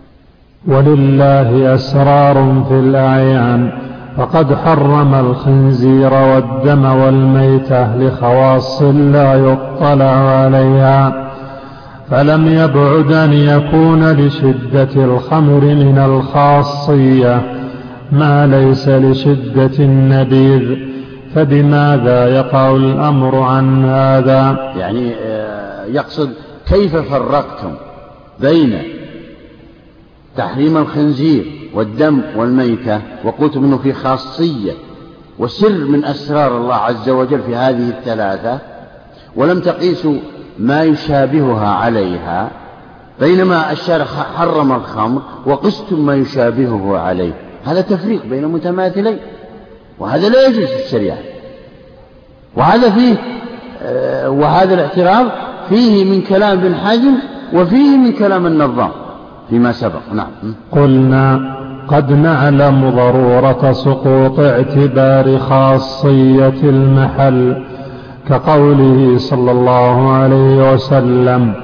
ولله أسرار في الأعيان. فقد حرم الخنزير والدم والميتة لخواص لا يطلع عليها. فلم يبعد أن يكون لشدة الخمر من الخاصية. ما ليس لشدة النبيذ. فبماذا يقع الأمر عن هذا؟ يعني آه، يقصد كيف فرقتم بين تحريم الخنزير والدم والميتة وقلتم أنه في خاصية وسر من أسرار الله عز وجل في هذه الثلاثة ولم تقيسوا ما يشابهها عليها بينما الشارع حرم الخمر وقستم ما يشابهه عليه. هذا تفريق بين متماثلين وهذا لا يجوز في الشريعة. وهذا فيه آه، وهذا الاعتراض فيه من كلام ابن حزم وفيه من كلام النظام. فيما سبق. نعم. قلنا قد نعلم ضرورة سقوط اعتبار خاصية المحل كقوله صلى الله عليه وسلم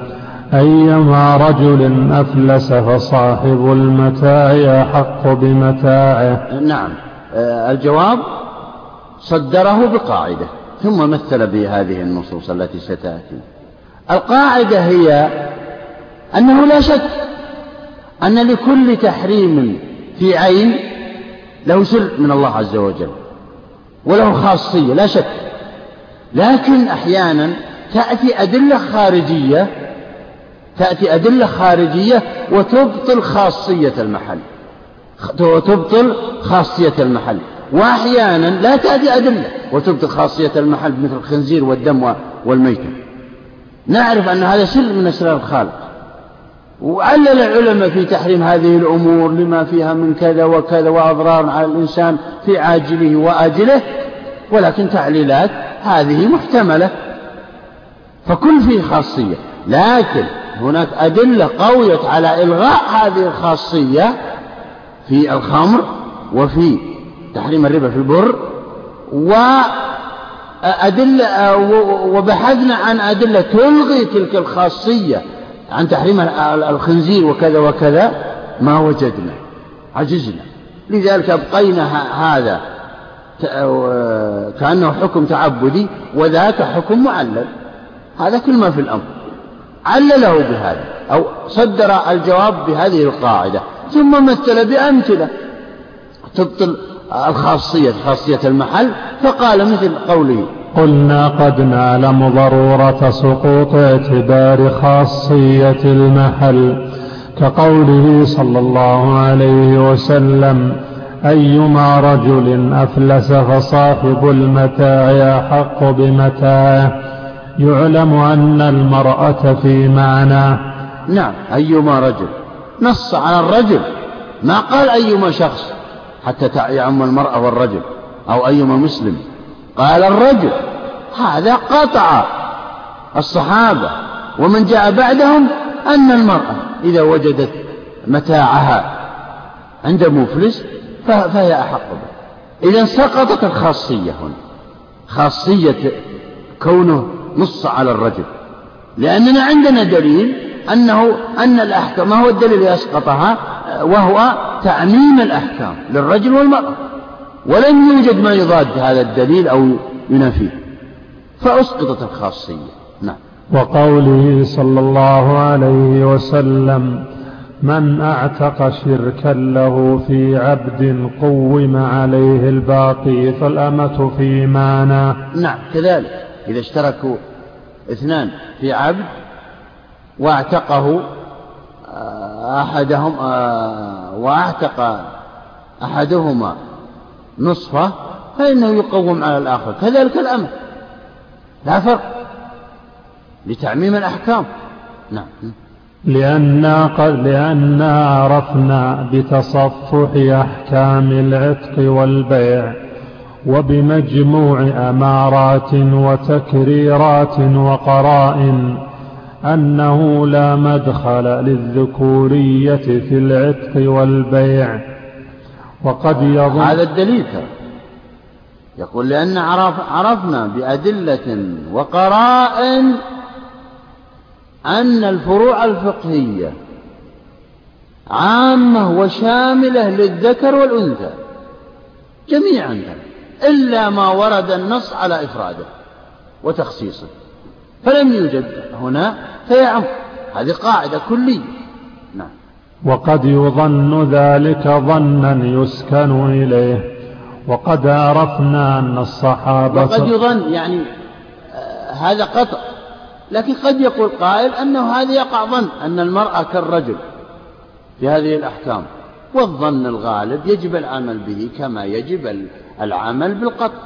أيما رجل أفلس فصاحب المتاع أحق بمتاعه. نعم. آه، الجواب صدره بقاعدة ثم مثل بهذه النصوص التي ستأتي. القاعدة هي أنه لا شك أن لكل تحريم في عين له سر من الله عز وجل وله خاصية لا شك. لكن أحيانا تأتي أدلة خارجية تأتي أدلة خارجية وتبطل خاصية المحل. وتبطل خاصية المحل. وأحيانا لا تأتي أدلة وتبطل خاصية المحل مثل الخنزير والدم والميتة. نعرف أن هذا سر من أسرار الخالق. وعلل العلماء في تحريم هذه الأمور لما فيها من كذا وكذا وأضرار على الإنسان في عاجله وآجله ولكن تعليلات هذه محتملة. فكل فيه خاصية لكن هناك أدلة قوية على إلغاء هذه الخاصية في الخمر وفي تحريم الربا في البر وأدلة وبحثنا عن أدلة تلغي تلك الخاصية. عن تحريم الخنزير وكذا وكذا ما وجدنا عجزنا. لذلك أبقينا هذا كأنه حكم تعبدي وذاك حكم معلل. هذا كل ما في الأمر. علله بهذا أو صدر الجواب بهذه القاعدة ثم مثل بأمثلة تبطل الخاصية خاصية المحل فقال مثل قوله قلنا قد نعلم ضرورة سقوط اعتبار خاصية المحل كقوله صلى الله عليه وسلم أيما رجل أفلس فصاحب المتاع أحق بمتاعه يعلم أن المرأة في معناه نعم أيما رجل. نص على الرجل. ما قال أيما شخص حتى يعم المرأة والرجل أو أيما مسلم. قال الرجل هذا قطع الصحابة ومن جاء بعدهم أن المرأة إذا وجدت متاعها عند مفلس فهي أحق به. إذا سقطت الخاصية هنا. خاصية كونه نص على الرجل. لأننا عندنا دليل أنه أن الأحكام ما هو الدليل يسقطها وهو تعميم الأحكام للرجل والمرأة. ولم يوجد ما يضاد هذا الدليل أو ينافيه. فأسقطت الخاصية. نعم. وقوله صلى الله عليه وسلم من أعتق شركا له في عبد قوم عليه الباقي فالأمة في معنى نعم كذلك. إذا اشتركوا اثنان في عبد واعتقه آه، أحدهم آه، وأعتق أحدهما نصفة فإنه يقوم على الآخر. كذلك الأمر. لا فرق. لتعميم الأحكام. نعم. لأننا, قد لأننا عرفنا بتصفح أحكام العتق والبيع وبمجموع أمارات وتكريرات وقرائن أنه لا مدخل للذكورية في العتق والبيع. وقد يظن هذا الدليل يقول لأن عرف عرفنا بأدلة وقرائن أن الفروع الفقهية عامة وشاملة للذكر والأنثى. جميعا إلا ما ورد النص على إفراده وتخصيصه. فلم يوجد هنا فيعم. هذه قاعدة كلية. نعم. وقد يظن ذلك ظنا يسكن إليه. وقد عرفنا أن الصحابة وقد يظن يعني آه هذا قطع. لكن قد يقول قائل أنه هذا يقع ظن أن المرأة كالرجل في هذه الأحكام. والظن الغالب يجب العمل به كما يجب العمل بالقطع.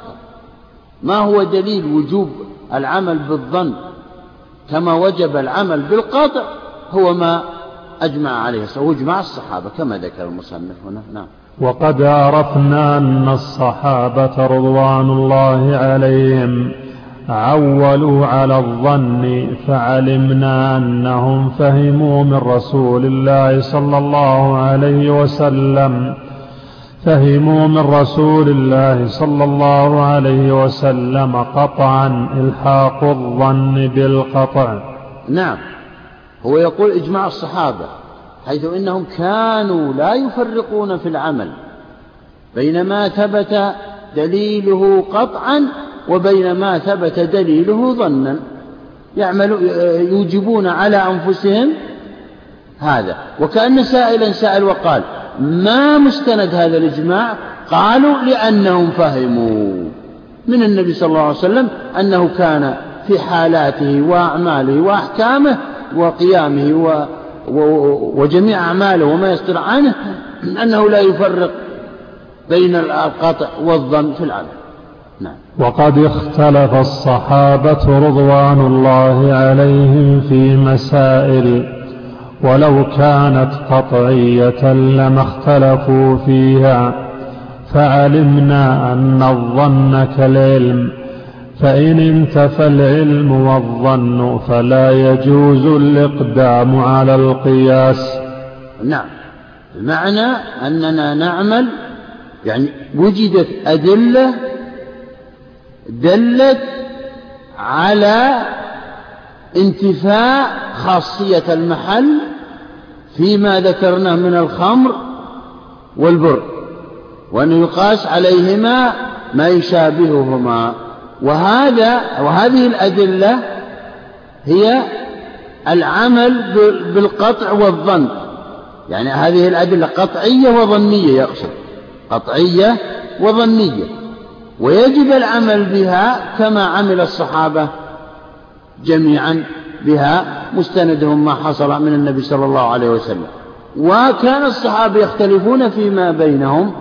ما هو دليل وجوب العمل بالظن كما وجب العمل بالقطع؟ هو ما أجمع عليه وإجماع الصحابة كما ذكر المصنف هنا نعم. وقد عرفنا أن الصحابة رضوان الله عليهم عولوا على الظن فعلمنا أنهم فهموا من رسول الله صلى الله عليه وسلم فهموا من رسول الله صلى الله عليه وسلم قطعا إلحاق الظن بالقطع. نعم. هو يقول إجماع الصحابة حيث إنهم كانوا لا يفرقون في العمل بين ما ثبت دليله قطعا وبين ما ثبت دليله ظنا. يعمل يوجبون على أنفسهم هذا. وكأن سائلا سأل وقال ما مستند هذا الإجماع؟ قالوا لأنهم فهموا من النبي صلى الله عليه وسلم أنه كان في حالاته وأعماله وأحكامه وقيامه و وجميع أعماله وما يصدر عنه أنه لا يفرق بين القطع والظن في العمل نعم. وقد اختلف الصحابة رضوان الله عليهم في مسائل ولو كانت قطعية لما اختلفوا فيها فعلمنا أن الظن كالعلم فإن انتفى العلم والظن فلا يجوز الإقدام على القياس. نعم. بمعنى أننا نعمل يعني وجدت أدلة دلت على انتفاء خاصية المحل فيما ذكرناه من الخمر والبر وأن يقاس عليهما ما يشابههما. وهذا وهذه الأدلة هي العمل بالقطع والظن. يعني هذه الأدلة قطعية وظنية يقصد. قطعية وظنية. ويجب العمل بها كما عمل الصحابة جميعا بها مستندهم ما حصل من النبي صلى الله عليه وسلم. وكان الصحابة يختلفون فيما بينهم